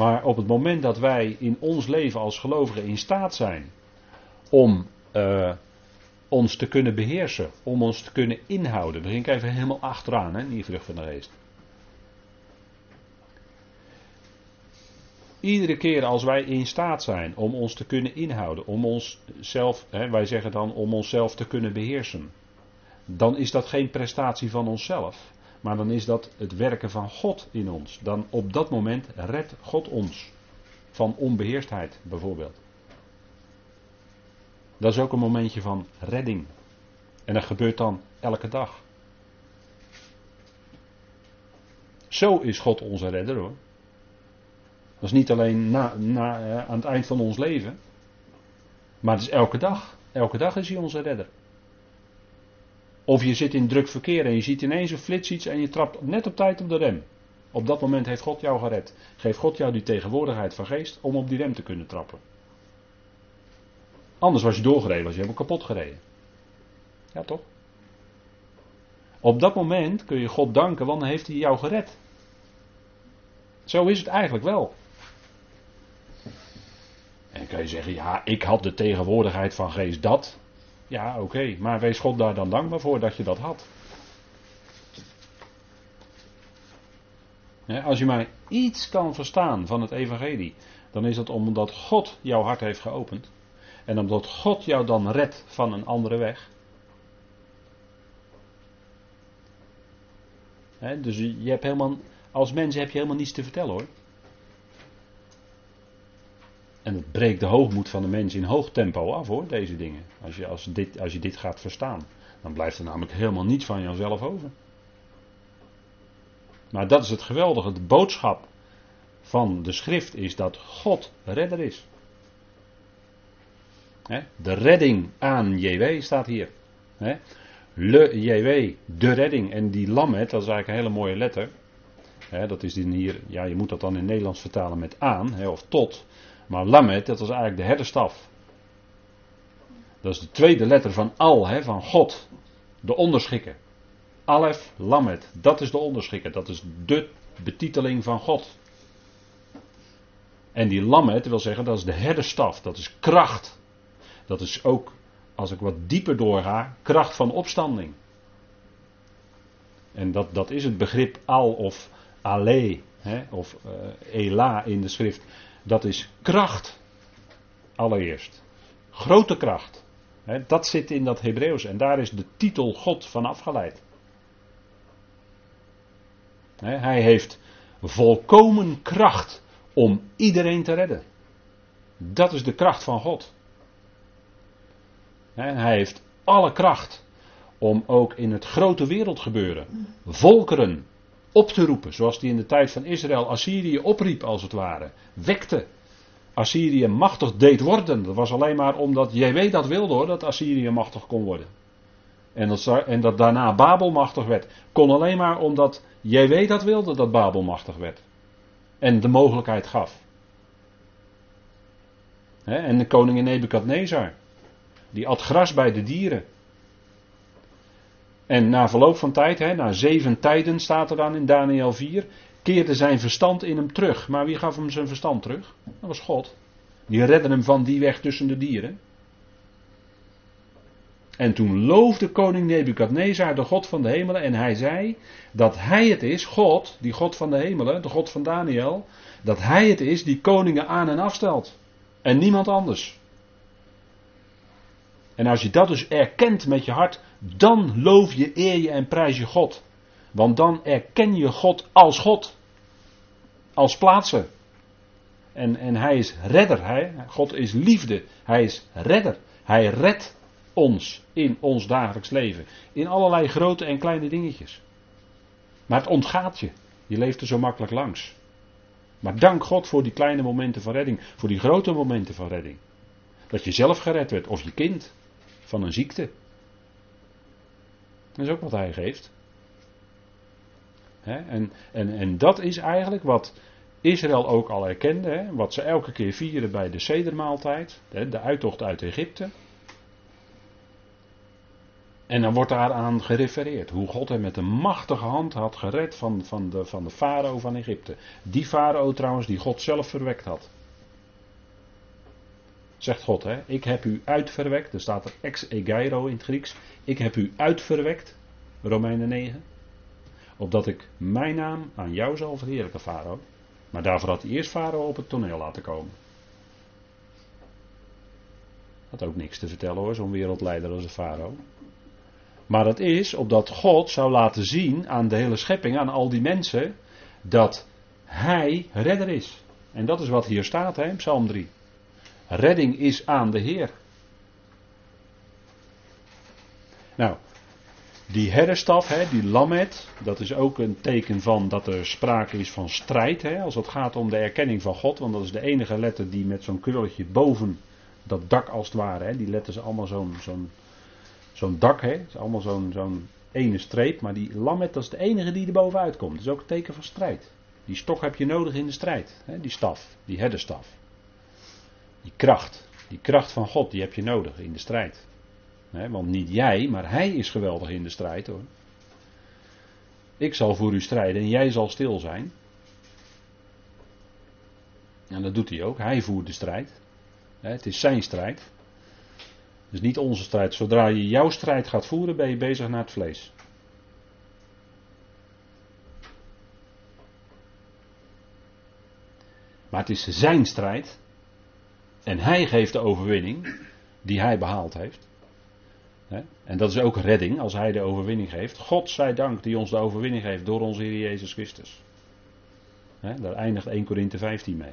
Maar op het moment dat wij in ons leven als gelovigen in staat zijn om uh, ons te kunnen beheersen, om ons te kunnen inhouden, begin ik even helemaal achteraan, hè, die vrucht van de geest. Iedere keer als wij in staat zijn om ons te kunnen inhouden, om onszelf, hè, wij zeggen dan om onszelf te kunnen beheersen, dan is dat geen prestatie van onszelf. Maar dan is dat het werken van God in ons. Dan op dat moment redt God ons. Van onbeheerstheid bijvoorbeeld. Dat is ook een momentje van redding. En dat gebeurt dan elke dag. Zo is God onze redder hoor. Dat is niet alleen na, na, eh, aan het eind van ons leven. Maar het is elke dag. Elke dag is hij onze redder. Of je zit in druk verkeer en je ziet ineens een flits iets en je trapt net op tijd op de rem. Op dat moment heeft God jou gered. Geeft God jou die tegenwoordigheid van geest om op die rem te kunnen trappen. Anders was je doorgereden, was je helemaal kapot gereden. Ja, toch? Op dat moment kun je God danken, want dan heeft hij jou gered. Zo is het eigenlijk wel. En kan je zeggen, ja, ik had de tegenwoordigheid van geest dat. Ja, oké, maar wees God daar dan dankbaar voor dat je dat had. als je maar iets kan verstaan van het evangelie, dan is dat omdat God jouw hart heeft geopend. En omdat God jou dan redt van een andere weg. dus je hebt helemaal, als mens heb je helemaal niets te vertellen hoor. En het breekt de hoogmoed van de mens in hoog tempo af hoor, deze dingen. Als je, als, dit, als je dit gaat verstaan. Dan blijft er namelijk helemaal niets van jezelf over. Maar dat is het geweldige. De boodschap van de schrift is dat God redder is. De redding aan JW staat hier. Le JW, de redding. En die lammet, dat is eigenlijk een hele mooie letter. Dat is hier, ja, je moet dat dan in Nederlands vertalen met aan, of tot. Maar Lamet, dat was eigenlijk de herderstaf. Dat is de tweede letter van Al, hè, van God. De onderschikker. Alef, Lamet, dat is de onderschikker. Dat is de betiteling van God. En die Lamet wil zeggen, dat is de herderstaf. Dat is kracht. Dat is ook, als ik wat dieper doorga, kracht van opstanding. En dat, dat is het begrip al of ale, hè, of uh, ela in de schrift. Dat is kracht. Allereerst. Grote kracht. dat zit in dat Hebreeuws en daar is de titel God van afgeleid. hij heeft volkomen kracht om iedereen te redden. Dat is de kracht van God. hij heeft alle kracht om ook in het grote wereldgebeuren volkeren op te roepen, zoals die in de tijd van Israël Assyrië opriep als het ware, wekte. Assyrië machtig deed worden. Dat was alleen maar omdat JW dat wilde hoor, dat Assyrië machtig kon worden. En dat, en dat daarna Babel machtig werd. Kon alleen maar omdat JW dat wilde dat Babel machtig werd. En de mogelijkheid gaf. en de koningin Nebukadnezar. Die at gras bij de dieren. En na verloop van tijd, hè, na zeven tijden staat er dan in Daniel 4, keerde zijn verstand in hem terug. Maar wie gaf hem zijn verstand terug? Dat was God. Die redde hem van die weg tussen de dieren. En toen loofde koning Nebukadnezar de God van de hemelen en hij zei dat hij het is, God, die God van de hemelen, de God van Daniel, dat hij het is die koningen aan en afstelt. En niemand anders. En als je dat dus erkent met je hart, dan loof je, eer je en prijs je God. Want dan erken je God als God. Als plaatser. En, en hij is redder. Hij, God is liefde. Hij is redder. Hij redt ons in ons dagelijks leven. In allerlei grote en kleine dingetjes. Maar het ontgaat je. Je leeft er zo makkelijk langs. Maar dank God voor die kleine momenten van redding. Voor die grote momenten van redding. Dat je zelf gered werd of je kind van een ziekte. Dat is ook wat hij geeft. en, en, en dat is eigenlijk wat Israël ook al erkende, wat ze elke keer vieren bij de sedermaaltijd, de uittocht uit Egypte. En dan wordt daaraan gerefereerd hoe God hem met een machtige hand had gered van, van, de, van de farao van Egypte. Die farao trouwens die God zelf verwekt had. Zegt God, hè? ik heb u uitverwekt. Er staat er ex egeiro in het Grieks. Ik heb u uitverwekt. Romeinen 9. Opdat ik mijn naam aan jou zal verheerlijken, Farao. Maar daarvoor had hij eerst Farao op het toneel laten komen. Had ook niks te vertellen hoor, zo'n wereldleider als de Farao. Maar dat is opdat God zou laten zien aan de hele schepping, aan al die mensen, dat Hij redder is. En dat is wat hier staat hè, Psalm 3. Redding is aan de Heer. Nou, die herderstaf, hè, die lammet, dat is ook een teken van dat er sprake is van strijd. Hè, als het gaat om de erkenning van God. Want dat is de enige letter die met zo'n krulletje boven dat dak als het ware. Hè, die letters allemaal zo'n dak. Hè, is allemaal zo'n ene streep. Maar die lammet, dat is de enige die er bovenuit komt. Dat is ook een teken van strijd. Die stok heb je nodig in de strijd. Hè, die staf, die herderstaf. Die kracht, die kracht van God, die heb je nodig in de strijd. want niet jij, maar Hij is geweldig in de strijd hoor. Ik zal voor u strijden en jij zal stil zijn. En dat doet hij ook. Hij voert de strijd. Het is zijn strijd. Dus niet onze strijd. Zodra je jouw strijd gaat voeren, ben je bezig naar het vlees. Maar het is zijn strijd. En hij geeft de overwinning die hij behaald heeft. En dat is ook redding als hij de overwinning geeft. God zij dank die ons de overwinning geeft door onze Heer Jezus Christus. Daar eindigt 1 Korinthe 15 mee.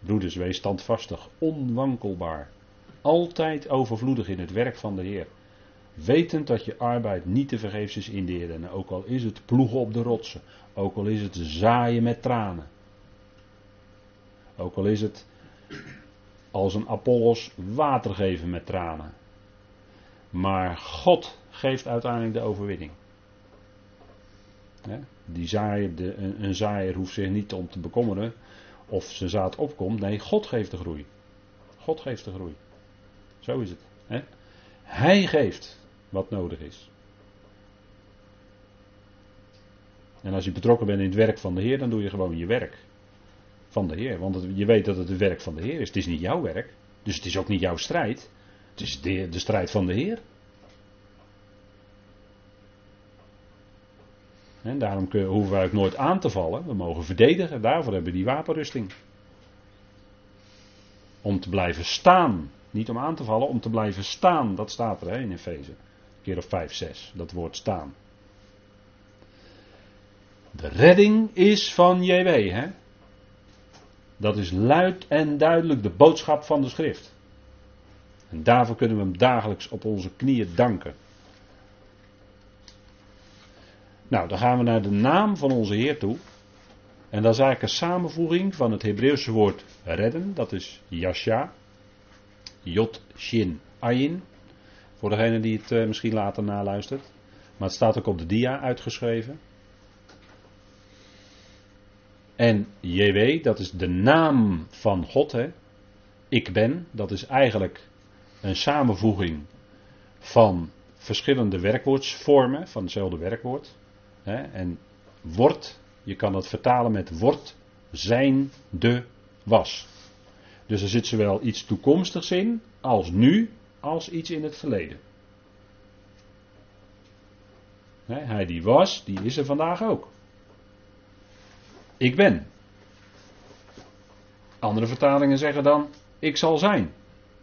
Broeders, wees standvastig, onwankelbaar. Altijd overvloedig in het werk van de Heer. Wetend dat je arbeid niet te vergeefs is in de Heer. En ook al is het ploegen op de rotsen. Ook al is het zaaien met tranen. Ook al is het als een Apollos water geven met tranen. Maar God geeft uiteindelijk de overwinning. Die zaaier, de, een, een zaaier hoeft zich niet om te bekommeren of zijn zaad opkomt. Nee, God geeft de groei. God geeft de groei. Zo is het. Hij geeft wat nodig is. En als je betrokken bent in het werk van de Heer, dan doe je gewoon je werk van de Heer. Want je weet dat het het werk van de Heer is. Het is niet jouw werk. Dus het is ook niet jouw strijd. Het is de, de strijd van de Heer. En daarom hoeven wij ook nooit aan te vallen. We mogen verdedigen. Daarvoor hebben we die wapenrusting. Om te blijven staan. Niet om aan te vallen, om te blijven staan. Dat staat er hè, in Efeze. Keer of 5, 6. Dat woord staan. De redding is van JW. Hè? Dat is luid en duidelijk de boodschap van de schrift. En daarvoor kunnen we hem dagelijks op onze knieën danken. Nou, dan gaan we naar de naam van onze Heer toe. En dat is eigenlijk een samenvoeging van het Hebreeuwse woord redden, dat is Yasha. Jot, Shin, Ayin. Voor degene die het eh, misschien later naluistert. Maar het staat ook op de dia uitgeschreven. En JW, dat is de naam van God. Hè? Ik ben, dat is eigenlijk een samenvoeging van verschillende werkwoordsvormen van hetzelfde werkwoord. Hè? En wordt, je kan dat vertalen met wordt, zijn, de, was. Dus er zit zowel iets toekomstigs in, als nu, als iets in het verleden. hij die was, die is er vandaag ook. Ik ben. Andere vertalingen zeggen dan, ik zal zijn.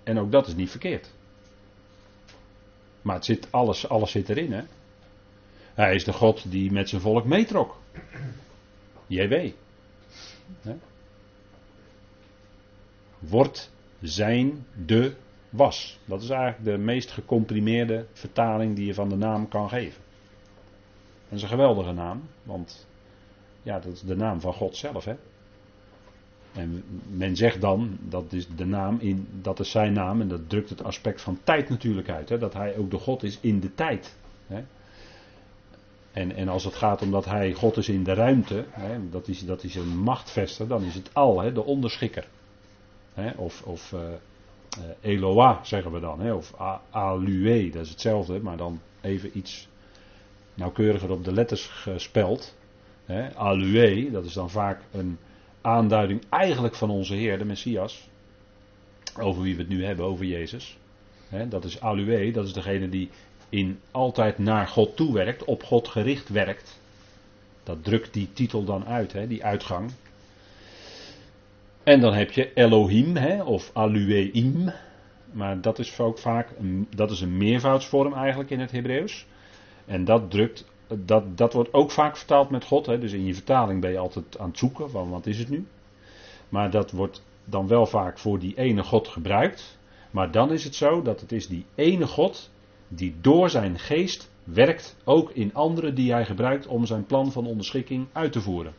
En ook dat is niet verkeerd. Maar het zit, alles, alles zit erin. Hè? Hij is de God die met zijn volk meetrok. JW. Wordt zijn de was. Dat is eigenlijk de meest gecomprimeerde vertaling die je van de naam kan geven. Dat is een geweldige naam, want ja, dat is de naam van God zelf. Hè? En men zegt dan, dat is de naam in, dat is zijn naam, en dat drukt het aspect van tijd natuurlijk uit. Hè? Dat hij ook de God is in de tijd. Hè? En, en als het gaat om dat hij God is in de ruimte, hè, dat, is, dat is een machtvester, dan is het al, hè, de onderschikker. Hè, of of uh, Eloah zeggen we dan, hè, of Alue, dat is hetzelfde, maar dan even iets nauwkeuriger op de letters gespeld. Hè. Alue, dat is dan vaak een aanduiding eigenlijk van onze Heer, de Messias. Over wie we het nu hebben, over Jezus. Dat is Alue, dat is degene die in altijd naar God toe werkt, op God gericht werkt. Dat drukt die titel dan uit, die uitgang. En dan heb je Elohim, of Alueim. Maar dat is ook vaak een, dat is een meervoudsvorm eigenlijk in het Hebreeuws. En dat drukt, dat, dat wordt ook vaak vertaald met God. Hè. Dus in je vertaling ben je altijd aan het zoeken van wat is het nu. Maar dat wordt dan wel vaak voor die ene God gebruikt. Maar dan is het zo dat het is die ene God die door zijn geest werkt ook in anderen die hij gebruikt om zijn plan van onderschikking uit te voeren.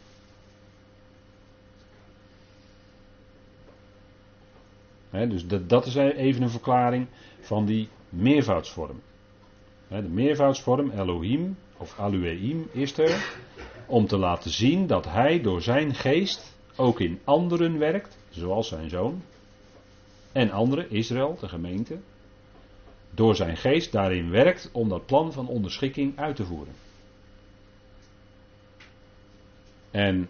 dus dat, dat, is even een verklaring van die meervoudsvorm. de meervoudsvorm Elohim of Alueim is er om te laten zien dat hij door zijn geest ook in anderen werkt, zoals zijn zoon. En anderen, Israël, de gemeente, door zijn geest daarin werkt om dat plan van onderschikking uit te voeren. En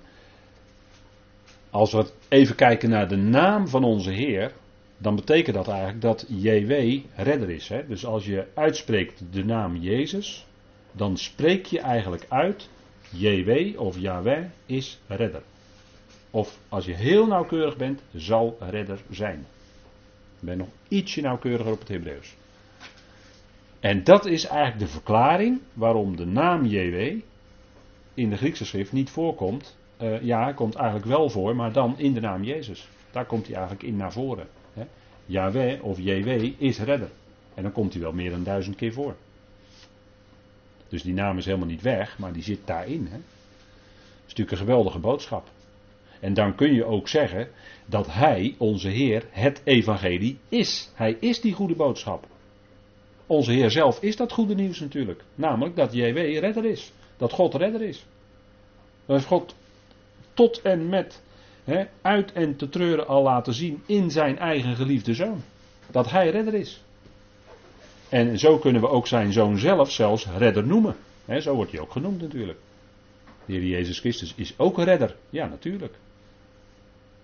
als we even kijken naar de naam van onze Heer, dan betekent dat eigenlijk dat JW redder is. Hè? Dus als je uitspreekt de naam Jezus, dan spreek je eigenlijk uit JW of Yahweh is redder. Of als je heel nauwkeurig bent, zal redder zijn. Ik ben nog ietsje nauwkeuriger op het Hebreeuws. En dat is eigenlijk de verklaring waarom de naam JW in de Griekse schrift niet voorkomt. Uh, ja, hij komt eigenlijk wel voor, maar dan in de naam Jezus. Daar komt hij eigenlijk in naar voren. Hè. Of JW is redder. En dan komt hij wel meer dan duizend keer voor. Dus die naam is helemaal niet weg, maar die zit daarin. Hè. Dat is natuurlijk een geweldige boodschap. En dan kun je ook zeggen dat Hij, onze Heer, het evangelie is. Hij is die goede boodschap. Onze Heer zelf is dat goede nieuws natuurlijk. Namelijk dat JW redder is. Dat God redder is. Dat God tot en met hè, uit en te treuren al laten zien in zijn eigen geliefde zoon. Dat hij redder is. En zo kunnen we ook zijn zoon zelf zelfs redder noemen. Zo wordt hij ook genoemd natuurlijk. De Heer Jezus Christus is ook redder. Ja, natuurlijk.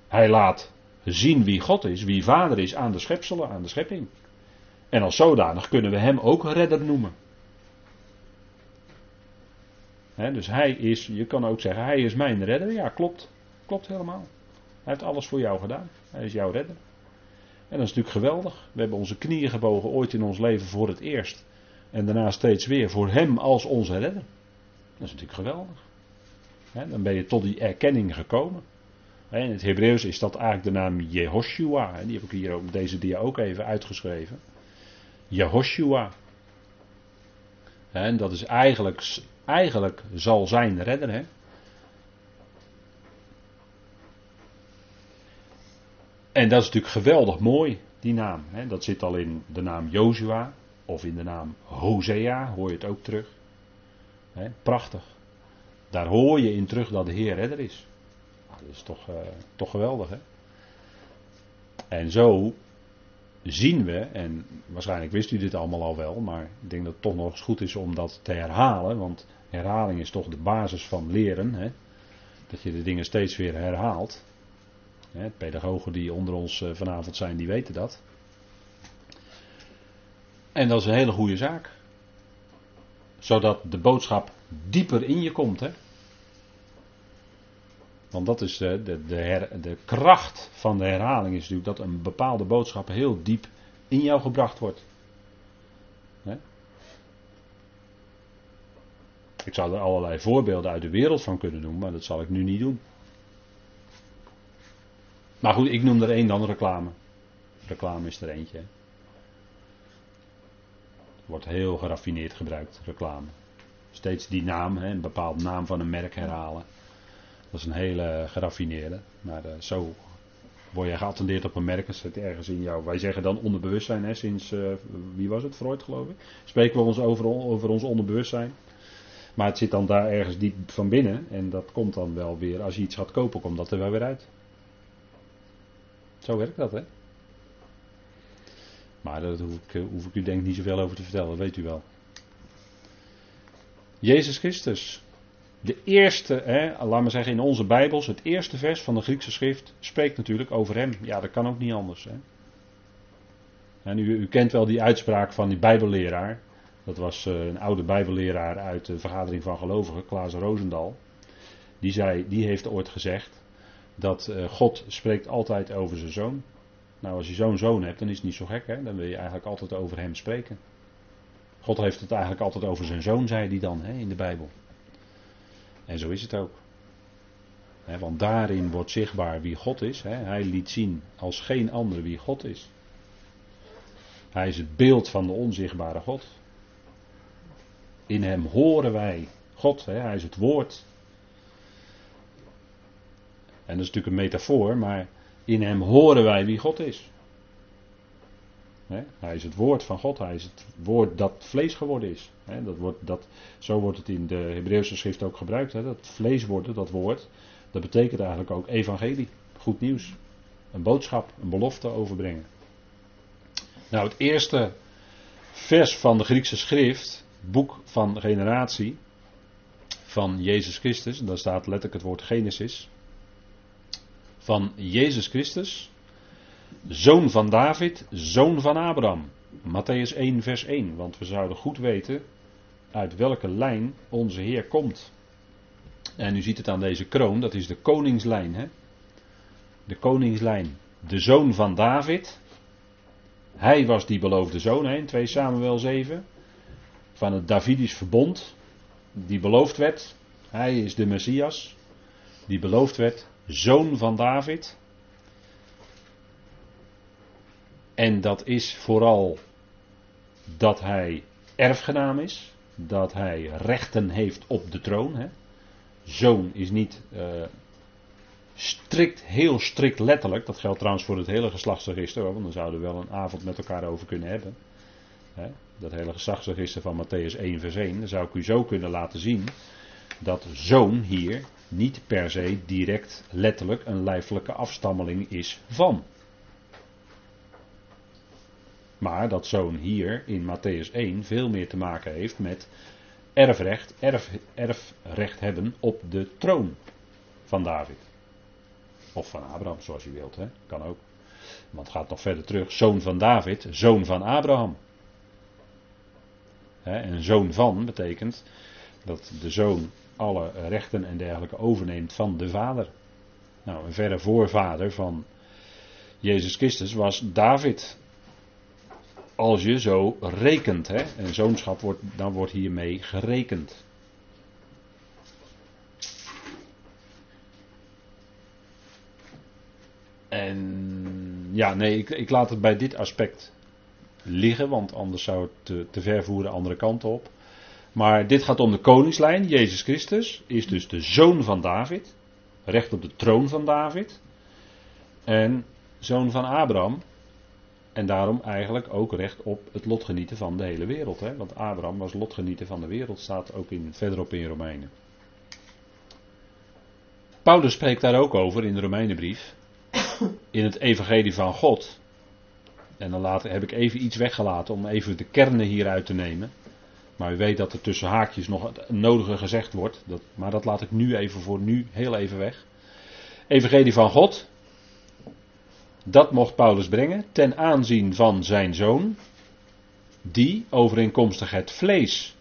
Hij laat zien wie God is, wie vader is aan de schepselen, aan de schepping. En als zodanig kunnen we hem ook redder noemen. dus hij is, je kan ook zeggen, hij is mijn redder. Ja, klopt. Klopt helemaal. Hij heeft alles voor jou gedaan. Hij is jouw redder. En dat is natuurlijk geweldig. We hebben onze knieën gebogen ooit in ons leven voor het eerst. En daarna steeds weer voor hem als onze redder. Dat is natuurlijk geweldig. dan ben je tot die erkenning gekomen. in het Hebreeuws is dat eigenlijk de naam Jehoshua. Die heb ik hier op deze dia ook even uitgeschreven. Jehoshua. En dat is eigenlijk, eigenlijk zal zijn redder. En dat is natuurlijk geweldig mooi, die naam. Hè? Dat zit al in de naam Jozua of in de naam Hosea, hoor je het ook terug. Hè? Prachtig. Daar hoor je in terug dat de Heer redder is. Nou, dat is toch, uh, toch geweldig, hè? En zo zien we, en waarschijnlijk wist u dit allemaal al wel, maar ik denk dat het toch nog eens goed is om dat te herhalen, want herhaling is toch de basis van leren. Hè? Dat je de dingen steeds weer herhaalt. Hè, pedagogen die onder ons eh, vanavond zijn, die weten dat. En dat is een hele goede zaak. Zodat de boodschap dieper in je komt. Hè? Want dat is de, de, de, de kracht van de herhaling is natuurlijk dat een bepaalde boodschap heel diep in jou gebracht wordt. Ik zou er allerlei voorbeelden uit de wereld van kunnen noemen, maar dat zal ik nu niet doen. Maar goed, ik noem er één dan reclame. Reclame is er eentje. Wordt heel geraffineerd gebruikt, reclame. Steeds die naam, hè, een bepaalde naam van een merk herhalen. Dat is een hele geraffineerde. Maar uh, zo word je geattendeerd op een merk. Dat zit ergens in jou. Wij zeggen dan onderbewustzijn, hè, sinds, uh, wie was het, Freud geloof ik. Spreken we ons over, over ons onderbewustzijn. Maar het zit dan daar ergens diep van binnen. En dat komt dan wel weer, als je iets gaat kopen, komt dat er wel weer uit. Zo werkt dat, hè? Maar daar hoef ik, hoef ik u denk niet zoveel over te vertellen, dat weet u wel. Jezus Christus. De eerste, hè, laat maar zeggen in onze Bijbels, het eerste vers van de Griekse schrift spreekt natuurlijk over hem. Ja, dat kan ook niet anders. Hè. En u, u kent wel die uitspraak van die Bijbelleraar. Dat was eh, een oude Bijbelleraar uit de vergadering van gelovigen, Klaas Roosendal. Die, zei, die heeft ooit gezegd dat eh, God spreekt altijd over zijn zoon. Nou, als je zo'n zoon hebt, dan is het niet zo gek, hè? dan wil je eigenlijk altijd over hem spreken. God heeft het eigenlijk altijd over zijn zoon, zei hij dan hè, in de Bijbel. En zo is het ook. want daarin wordt zichtbaar wie God is. Hij liet zien als geen ander wie God is. Hij is het beeld van de onzichtbare God. In hem horen wij God. Hij is het woord. En dat is natuurlijk een metafoor, maar in hem horen wij wie God is. Hij is het woord van God, hij is het woord dat vlees geworden is. Dat wordt, dat, zo wordt het in de Hebreeuwse schrift ook gebruikt. Dat vlees worden, dat woord, dat betekent eigenlijk ook evangelie, goed nieuws. Een boodschap, een belofte overbrengen. Nou, het eerste vers van de Griekse schrift, boek van generatie, van Jezus Christus, daar staat letterlijk het woord Genesis, van Jezus Christus, zoon van David, zoon van Abraham. Matthäus 1, vers 1, want we zouden goed weten uit welke lijn onze Heer komt. En u ziet het aan deze kroon, dat is de koningslijn. Hè? De koningslijn. De zoon van David. Hij was die beloofde zoon hè, in 2 Samuel 7. Van het Davidisch verbond. Die beloofd werd. Hij is de Messias. Die beloofd werd. Zoon van David. En dat is vooral dat hij erfgenaam is, dat hij rechten heeft op de troon. Hè. Zoon is niet uh, strikt, heel strikt letterlijk. Dat geldt trouwens voor het hele geslachtsregister, want dan zouden we wel een avond met elkaar over kunnen hebben. Hè. Dat hele geslachtsregister van Matthäus 1 vers 1, dan zou ik u zo kunnen laten zien dat zoon hier niet per se direct letterlijk een lijfelijke afstammeling is van. Maar dat zoon hier in Matthäus 1 veel meer te maken heeft met erfrecht, erf, erfrecht hebben op de troon van David. Of van Abraham, zoals je wilt, hè? kan ook. Want het gaat nog verder terug. Zoon van David, zoon van Abraham. en zoon van betekent dat de zoon alle rechten en dergelijke overneemt van de vader. Nou, een verre voorvader van Jezus Christus was David als je zo rekent. Hè? En zoonschap wordt, dan wordt hiermee gerekend. En ja, nee, ik, ik laat het bij dit aspect liggen, want anders zou het te, te ver voeren de andere kant op. Maar dit gaat om de koningslijn. Jezus Christus is dus de zoon van David. Recht op de troon van David. En zoon van Abraham. En daarom eigenlijk ook recht op het lotgenieten van de hele wereld. Hè? Want Abraham was lotgenieten van de wereld, staat ook in, verderop in Romeinen. Paulus spreekt daar ook over in de Romeinenbrief. In het evangelie van God. En dan later heb ik even iets weggelaten om even de kernen hieruit te nemen. Maar u weet dat er tussen haakjes nog het nodige gezegd wordt. Dat, maar dat laat ik nu even voor nu heel even weg. Evangelie van God. Dat mocht Paulus brengen ten aanzien van zijn zoon. die overeenkomstig het vlees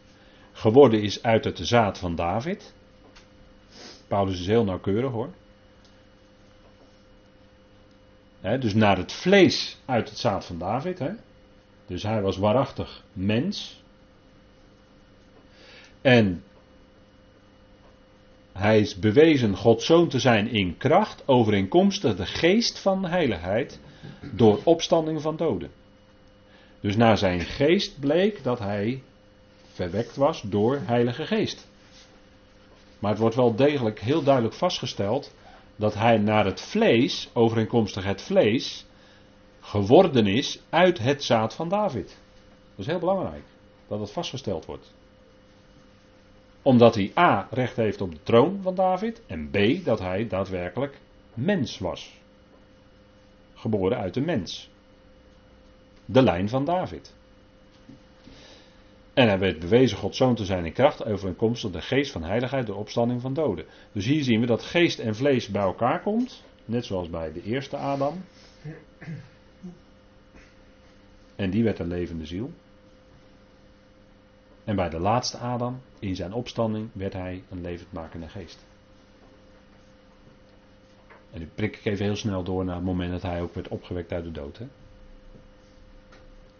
geworden is uit het zaad van David. Paulus is heel nauwkeurig hoor. dus naar het vlees uit het zaad van David. Dus hij was waarachtig mens. En hij is bewezen Gods zoon te zijn in kracht, overeenkomstig de geest van heiligheid, door opstanding van doden. Dus naar zijn geest bleek dat hij verwekt was door Heilige Geest. Maar het wordt wel degelijk heel duidelijk vastgesteld dat hij naar het vlees, overeenkomstig het vlees, geworden is uit het zaad van David. Dat is heel belangrijk dat het vastgesteld wordt. Omdat hij A recht heeft op de troon van David en B dat hij daadwerkelijk mens was. Geboren uit de mens. De lijn van David. En hij werd bewezen God zoon te zijn in kracht overeenkomstig de geest van heiligheid door opstanding van doden. Dus hier zien we dat geest en vlees bij elkaar komt. Net zoals bij de eerste Adam. En die werd een levende ziel. En bij de laatste Adam, in zijn opstanding, werd hij een levendmakende geest. En nu prik ik even heel snel door naar het moment dat hij ook werd opgewekt uit de dood.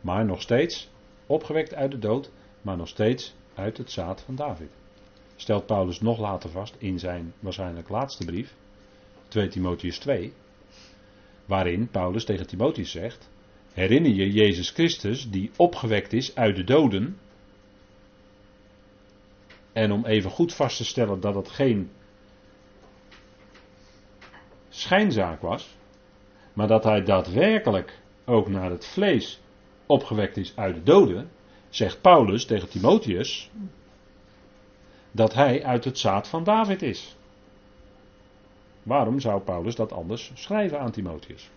Maar nog steeds opgewekt uit de dood, maar nog steeds uit het zaad van David. Stelt Paulus nog later vast in zijn waarschijnlijk laatste brief, 2 Timotheus 2, waarin Paulus tegen Timotheus zegt: Herinner je Jezus Christus die opgewekt is uit de doden? En om even goed vast te stellen dat het geen schijnzaak was, maar dat hij daadwerkelijk ook naar het vlees opgewekt is uit de doden, zegt Paulus tegen Timotheus dat hij uit het zaad van David is. Waarom zou Paulus dat anders schrijven aan Timotheus?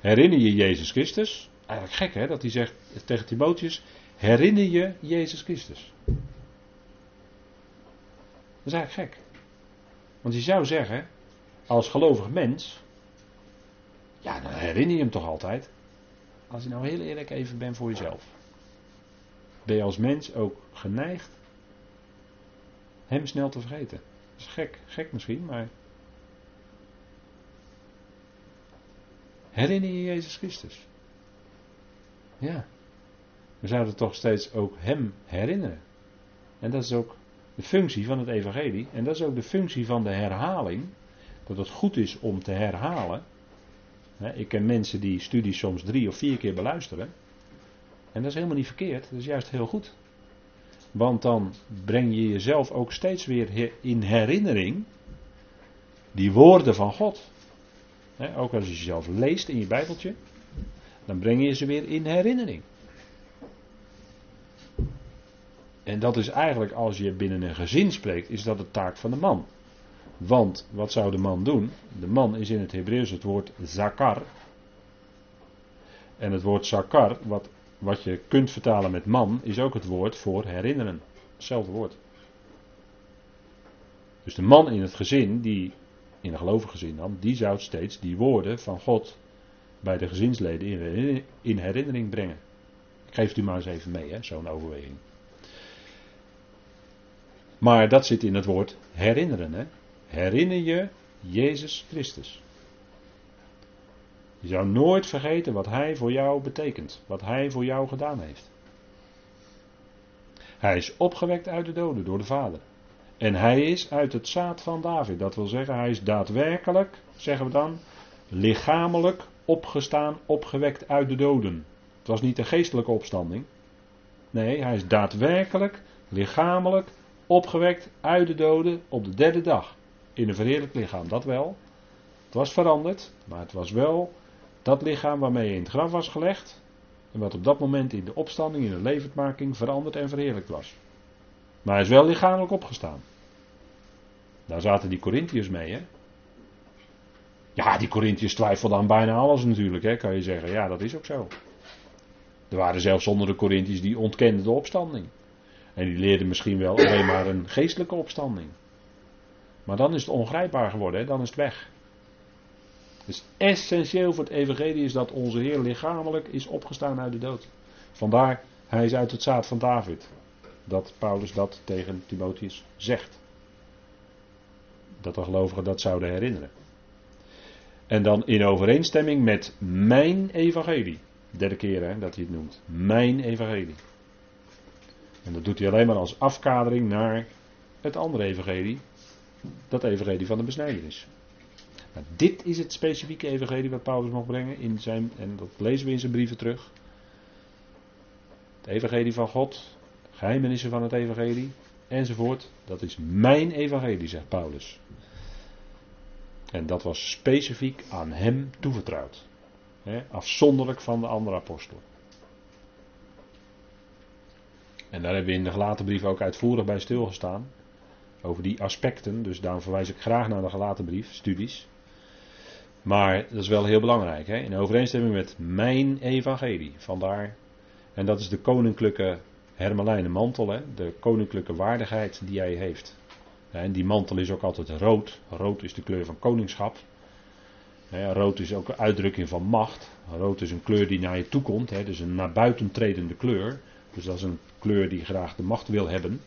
Herinner je Jezus Christus? Eigenlijk gek hè, dat hij zegt tegen Timotheus, herinner je Jezus Christus. Dat is eigenlijk gek. Want je zou zeggen, als gelovig mens, ja dan herinner je hem toch altijd. Als je nou heel eerlijk even bent voor jezelf. Ben je als mens ook geneigd hem snel te vergeten? Dat is gek, gek misschien, maar. Herinner je Jezus Christus? Ja. We zouden toch steeds ook Hem herinneren. En dat is ook de functie van het Evangelie. En dat is ook de functie van de herhaling. Dat het goed is om te herhalen. Ik ken mensen die studies soms drie of vier keer beluisteren. En dat is helemaal niet verkeerd, dat is juist heel goed. Want dan breng je jezelf ook steeds weer in herinnering die woorden van God. Ook als je jezelf leest in je Bijbeltje, dan breng je ze weer in herinnering. En dat is eigenlijk, als je binnen een gezin spreekt, is dat de taak van de man. Want wat zou de man doen? De man is in het Hebreeuws het woord zakar. En het woord zakar, wat, wat je kunt vertalen met man, is ook het woord voor herinneren. Hetzelfde woord. Dus de man in het gezin, die in een gelovig gezin dan, die zou steeds die woorden van God bij de gezinsleden in herinnering brengen. Ik geef u maar eens even mee, zo'n overweging. Maar dat zit in het woord herinneren. Hè? Herinner je Jezus Christus. Je zou nooit vergeten wat Hij voor jou betekent, wat Hij voor jou gedaan heeft. Hij is opgewekt uit de doden door de Vader. En hij is uit het zaad van David. Dat wil zeggen, hij is daadwerkelijk, zeggen we dan, lichamelijk opgestaan, opgewekt uit de doden. Het was niet een geestelijke opstanding. Nee, hij is daadwerkelijk, lichamelijk opgewekt uit de doden op de derde dag in een verheerlijk lichaam, dat wel. Het was veranderd, maar het was wel dat lichaam waarmee je in het graf was gelegd. En wat op dat moment in de opstanding, in de levendmaking veranderd en verheerlijkt was. Maar hij is wel lichamelijk opgestaan. Daar zaten die Corinthiërs mee, hè? Ja, die Corinthiërs twijfelden aan bijna alles natuurlijk, hè, kan je zeggen. Ja, dat is ook zo. Er waren zelfs onder de Corinthiërs die ontkenden de opstanding. En die leerden misschien wel alleen maar een geestelijke opstanding. Maar dan is het ongrijpbaar geworden, hè? dan is het weg. Dus essentieel voor het evangelie is dat onze Heer lichamelijk is opgestaan uit de dood. Vandaar, hij is uit het zaad van David. Dat Paulus dat tegen Timotheus zegt. Dat de gelovigen dat zouden herinneren. En dan in overeenstemming met mijn evangelie. Derde keer hè, dat hij het noemt. Mijn evangelie. En dat doet hij alleen maar als afkadering naar het andere evangelie. Dat evangelie van de besnijdenis. Dit is het specifieke evangelie wat Paulus mag brengen in zijn, en dat lezen we in zijn brieven terug. Het evangelie van God, geheimenissen van het evangelie, enzovoort. Dat is mijn evangelie, zegt Paulus. En dat was specifiek aan hem toevertrouwd. afzonderlijk van de andere apostelen. En daar hebben we in de gelaten brief ook uitvoerig bij stilgestaan. Over die aspecten. Dus daarom verwijs ik graag naar de gelaten brief, studies. Maar dat is wel heel belangrijk. Hè? In overeenstemming met mijn evangelie. Vandaar. En dat is de koninklijke hermelijnen mantel. Hè? De koninklijke waardigheid die hij heeft. En die mantel is ook altijd rood. Rood is de kleur van koningschap. Rood is ook een uitdrukking van macht. Rood is een kleur die naar je toe komt. Dus een naar buiten tredende kleur. Dus dat is een kleur die graag de macht wil hebben.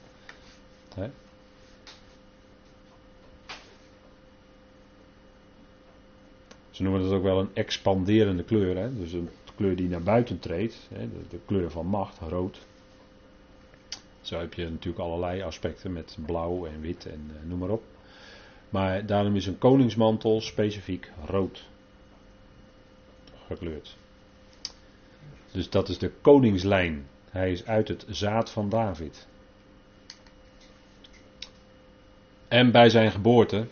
Ze noemen dat ook wel een expanderende kleur. Hè? Dus een kleur die naar buiten treedt. De, kleur van macht, rood. Zo heb je natuurlijk allerlei aspecten met blauw en wit en uh, noem maar op. Maar daarom is een koningsmantel specifiek rood gekleurd. Dus dat is de koningslijn. Hij is uit het zaad van David. En bij zijn geboorte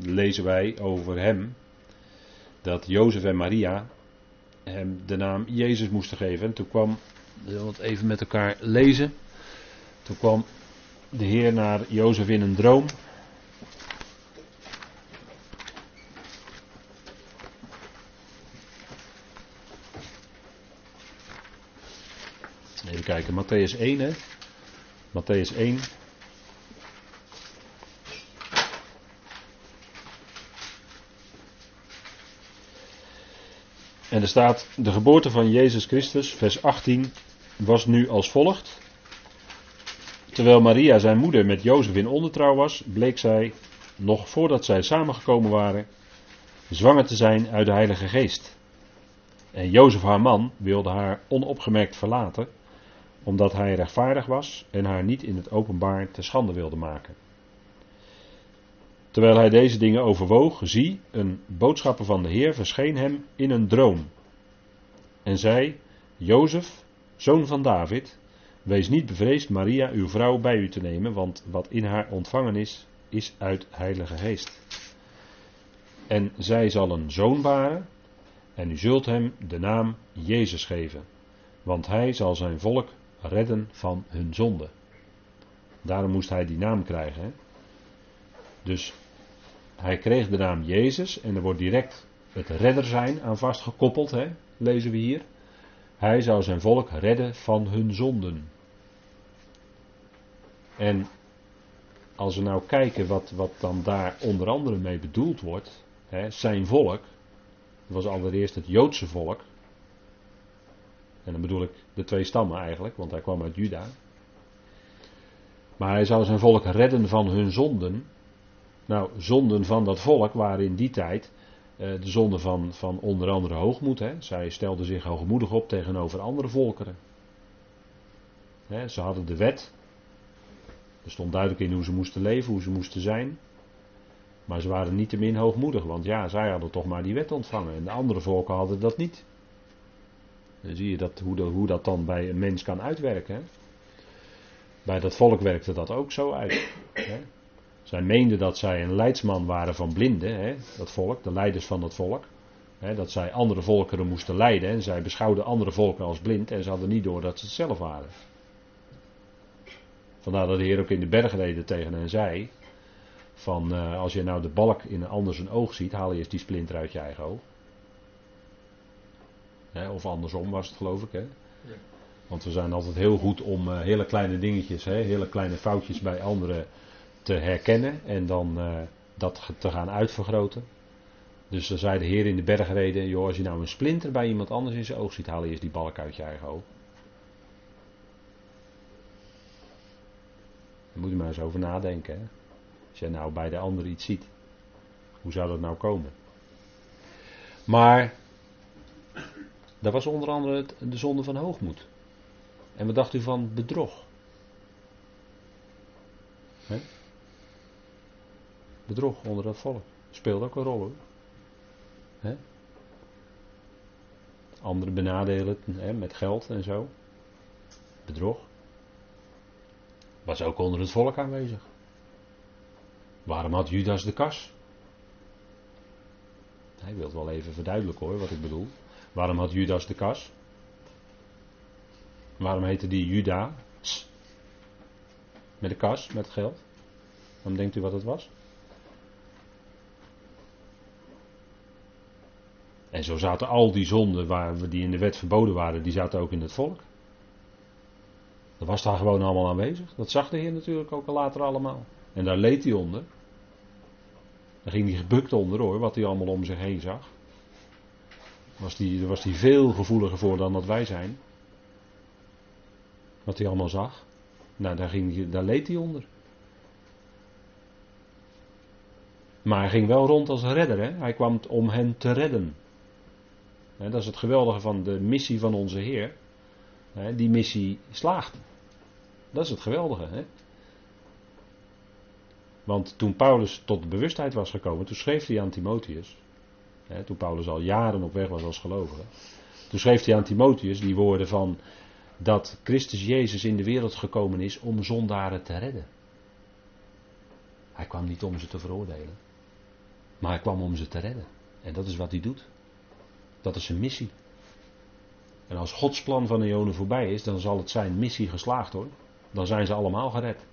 lezen wij over hem dat Jozef en Maria hem de naam Jezus moesten geven. En toen kwam, we het even met elkaar lezen. Toen kwam de Heer naar Jozef in een droom. Kijken, Matthäus 1 hè. Matthäus 1. En er staat, de geboorte van Jezus Christus, vers 18, was nu als volgt. Terwijl Maria, zijn moeder, met Jozef in ondertrouw was, bleek zij, nog voordat zij samengekomen waren, zwanger te zijn uit de Heilige Geest. En Jozef, haar man, wilde haar onopgemerkt verlaten, omdat hij rechtvaardig was en haar niet in het openbaar te schande wilde maken. Terwijl hij deze dingen overwoog, zie, een boodschapper van de Heer verscheen hem in een droom. En zei: Jozef, zoon van David, wees niet bevreesd Maria, uw vrouw, bij u te nemen, want wat in haar ontvangen is, is uit Heilige Geest. En zij zal een zoon baren, en u zult hem de naam Jezus geven, want hij zal zijn volk redden van hun zonde. Daarom moest hij die naam krijgen. Hè? Dus hij kreeg de naam Jezus en er wordt direct het redder zijn aan vastgekoppeld, hè? lezen we hier. Hij zou zijn volk redden van hun zonden. En als we nou kijken wat, wat dan daar onder andere mee bedoeld wordt, hè, zijn volk, was allereerst het Joodse volk. En dan bedoel ik de twee stammen eigenlijk, want hij kwam uit Juda. Maar hij zou zijn volk redden van hun zonden. Nou, zonden van dat volk waren in die tijd uh, de zonden van, van onder andere hoogmoed. Hè. Zij stelden zich hoogmoedig op tegenover andere volkeren. Hè, ze hadden de wet. Er stond duidelijk in hoe ze moesten leven, hoe ze moesten zijn. Maar ze waren niet te min hoogmoedig, want ja, zij hadden toch maar die wet ontvangen. En de andere volken hadden dat niet. Dan zie je dat, hoe, dat, hoe dat dan bij een mens kan uitwerken. Bij dat volk werkte dat ook zo uit. Hè. Zij meenden dat zij een leidsman waren van blinden, hè, dat volk, de leiders van dat volk. Hè, dat zij andere volkeren moesten leiden. En zij beschouwden andere volken als blind en ze hadden niet door dat ze het zelf waren. Vandaar dat de Heer ook in de bergreden tegen hen zei: van uh, als je nou de balk in een ander zijn oog ziet, haal je eerst die splinter uit je eigen oog. Hè, of andersom was het geloof ik. Hè? Ja. Want we zijn altijd heel goed om uh, hele kleine dingetjes, hè, hele kleine foutjes bij anderen te herkennen en dan uh, dat te gaan uitvergroten. Dus dan zei de Heer in de bergreden: joh, als je nou een splinter bij iemand anders in zijn oog ziet, haal eerst die balk uit je eigen oog. Daar moet je maar eens over nadenken. Hè? Als je nou bij de ander iets ziet, hoe zou dat nou komen? Maar dat was onder andere de zonde van hoogmoed. En wat dacht u van bedrog? Bedrog onder dat volk. Speelt ook een rol hoor. He? Anderen benadelen met geld en zo. Bedrog. Was ook onder het volk aanwezig. Waarom had Judas de kas? Hij wil wel even verduidelijken hoor wat ik bedoel. Waarom had Judas de kas? Waarom heette die Juda? Met de kas, met het geld. Waarom denkt u wat het was? En zo zaten al die zonden waar we die in de wet verboden waren, die zaten ook in het volk. Dat was daar gewoon allemaal aanwezig. Dat zag de Heer natuurlijk ook al later allemaal. En daar leed hij onder. Daar ging hij gebukt onder hoor, wat hij allemaal om zich heen zag. Was die, was hij veel gevoeliger voor dan dat wij zijn. Wat hij allemaal zag. Nou, daar, ging, daar leed hij onder. Maar hij ging wel rond als redder. Hè? Hij kwam om hen te redden. dat is het geweldige van de missie van onze Heer. die missie slaagt. Dat is het geweldige. Hè? Want toen Paulus tot bewustheid was gekomen, toen schreef hij aan Timotheus. Toen Paulus al jaren op weg was als gelovige. Toen schreef hij aan Timotheus die woorden van dat Christus Jezus in de wereld gekomen is om zondaren te redden. Hij kwam niet om ze te veroordelen, maar hij kwam om ze te redden. En dat is wat hij doet. Dat is zijn missie. En als Gods plan van de eonen voorbij is, dan zal het zijn missie geslaagd hoor. Dan zijn ze allemaal gered.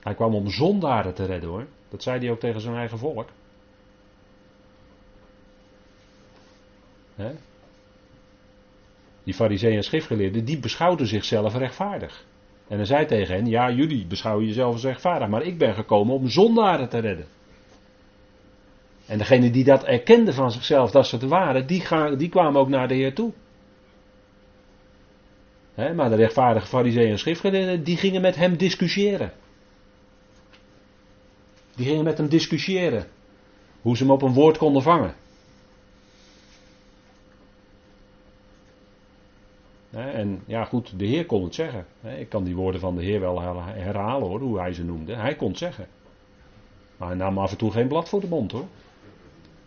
Hij kwam om zondaren te redden hoor. Dat zei hij ook tegen zijn eigen volk. Die fariseeën en schriftgeleerden, die beschouwden zichzelf rechtvaardig. En hij zei tegen hen, ja jullie beschouwen jezelf als rechtvaardig, maar ik ben gekomen om zondaren te redden. En degene die dat erkenden van zichzelf dat ze het waren, die, gaan, die kwamen ook naar de Heer toe. maar de rechtvaardige fariseeën en schriftgeleerden, die gingen met hem discussiëren. Die gingen met hem discussiëren. Hoe ze hem op een woord konden vangen. En ja, goed, de Heer kon het zeggen. Ik kan die woorden van de Heer wel herhalen hoor, hoe hij ze noemde. Hij kon het zeggen. Maar hij nam af en toe geen blad voor de mond hoor.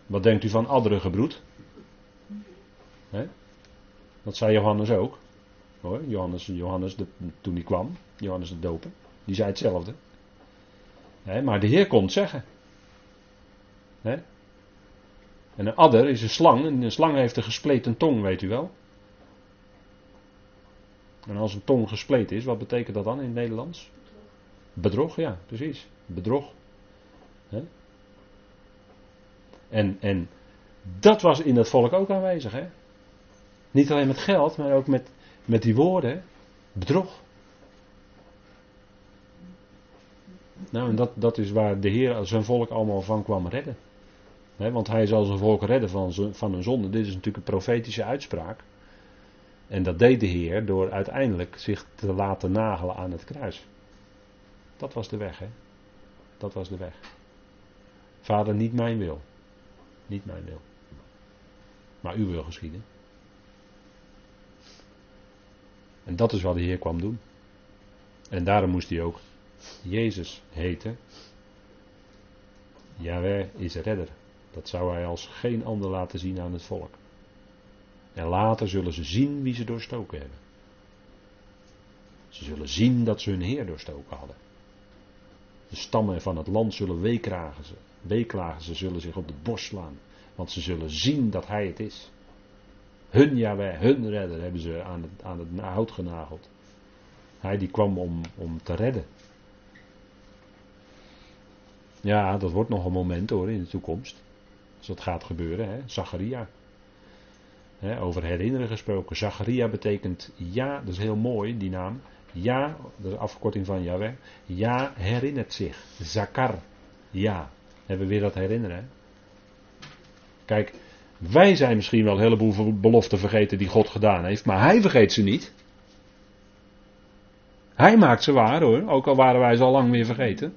Wat denkt u van andere gebroed? Dat zei Johannes ook. Hoor, Johannes, Johannes toen hij kwam, Johannes de Doper, die zei hetzelfde maar de Heer kon het zeggen. En een adder is een slang. En een slang heeft een gespleten tong, weet u wel. En als een tong gespleten is, wat betekent dat dan in het Nederlands? Bedrog, ja, precies. Bedrog. En, en dat was in dat volk ook aanwezig. Hè? Niet alleen met geld, maar ook met, met die woorden. Bedrog. Nou, en dat, dat is waar de Heer zijn volk allemaal van kwam redden. want hij zal zijn volk redden van, van hun zonde. Dit is natuurlijk een profetische uitspraak. En dat deed de Heer door uiteindelijk zich te laten nagelen aan het kruis. Dat was de weg, hè? Dat was de weg. Vader, niet mijn wil. Niet mijn wil. Maar uw wil geschieden. En dat is wat de Heer kwam doen. En daarom moest hij ook Jezus heette. Yahweh is redder. Dat zou hij als geen ander laten zien aan het volk. En later zullen ze zien wie ze doorstoken hebben. Ze zullen zien dat ze hun Heer doorstoken hadden. De stammen van het land zullen weeklagen ze. Weeklagen ze zullen zich op de borst slaan. Want ze zullen zien dat Hij het is. Hun Yahweh, hun redder hebben ze aan het, aan het hout genageld. Hij die kwam om, om te redden. Ja, dat wordt nog een moment hoor in de toekomst. Als dat gaat gebeuren, hè. Zacharia. Over herinneren gesproken. Zacharia betekent ja, dat is heel mooi, die naam. Ja, dat is afkorting van Yahweh. Ja herinnert zich. Zakar. Ja. Hebben we weer dat herinneren. Kijk, wij zijn misschien wel een heleboel beloften vergeten die God gedaan heeft, maar hij vergeet ze niet. Hij maakt ze waar hoor, ook al waren wij ze al lang weer vergeten.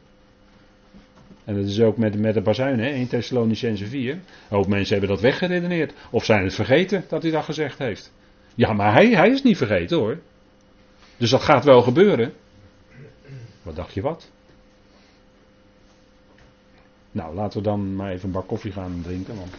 En dat is ook met, met de bazuin, hè, 1 Thessalonicense 4. Een hoop mensen hebben dat weggeredeneerd. Of zijn het vergeten dat hij dat gezegd heeft. Ja, maar hij, hij is niet vergeten hoor. Dus dat gaat wel gebeuren. Wat dacht je wat? Nou, laten we dan maar even een bak koffie gaan drinken. Want...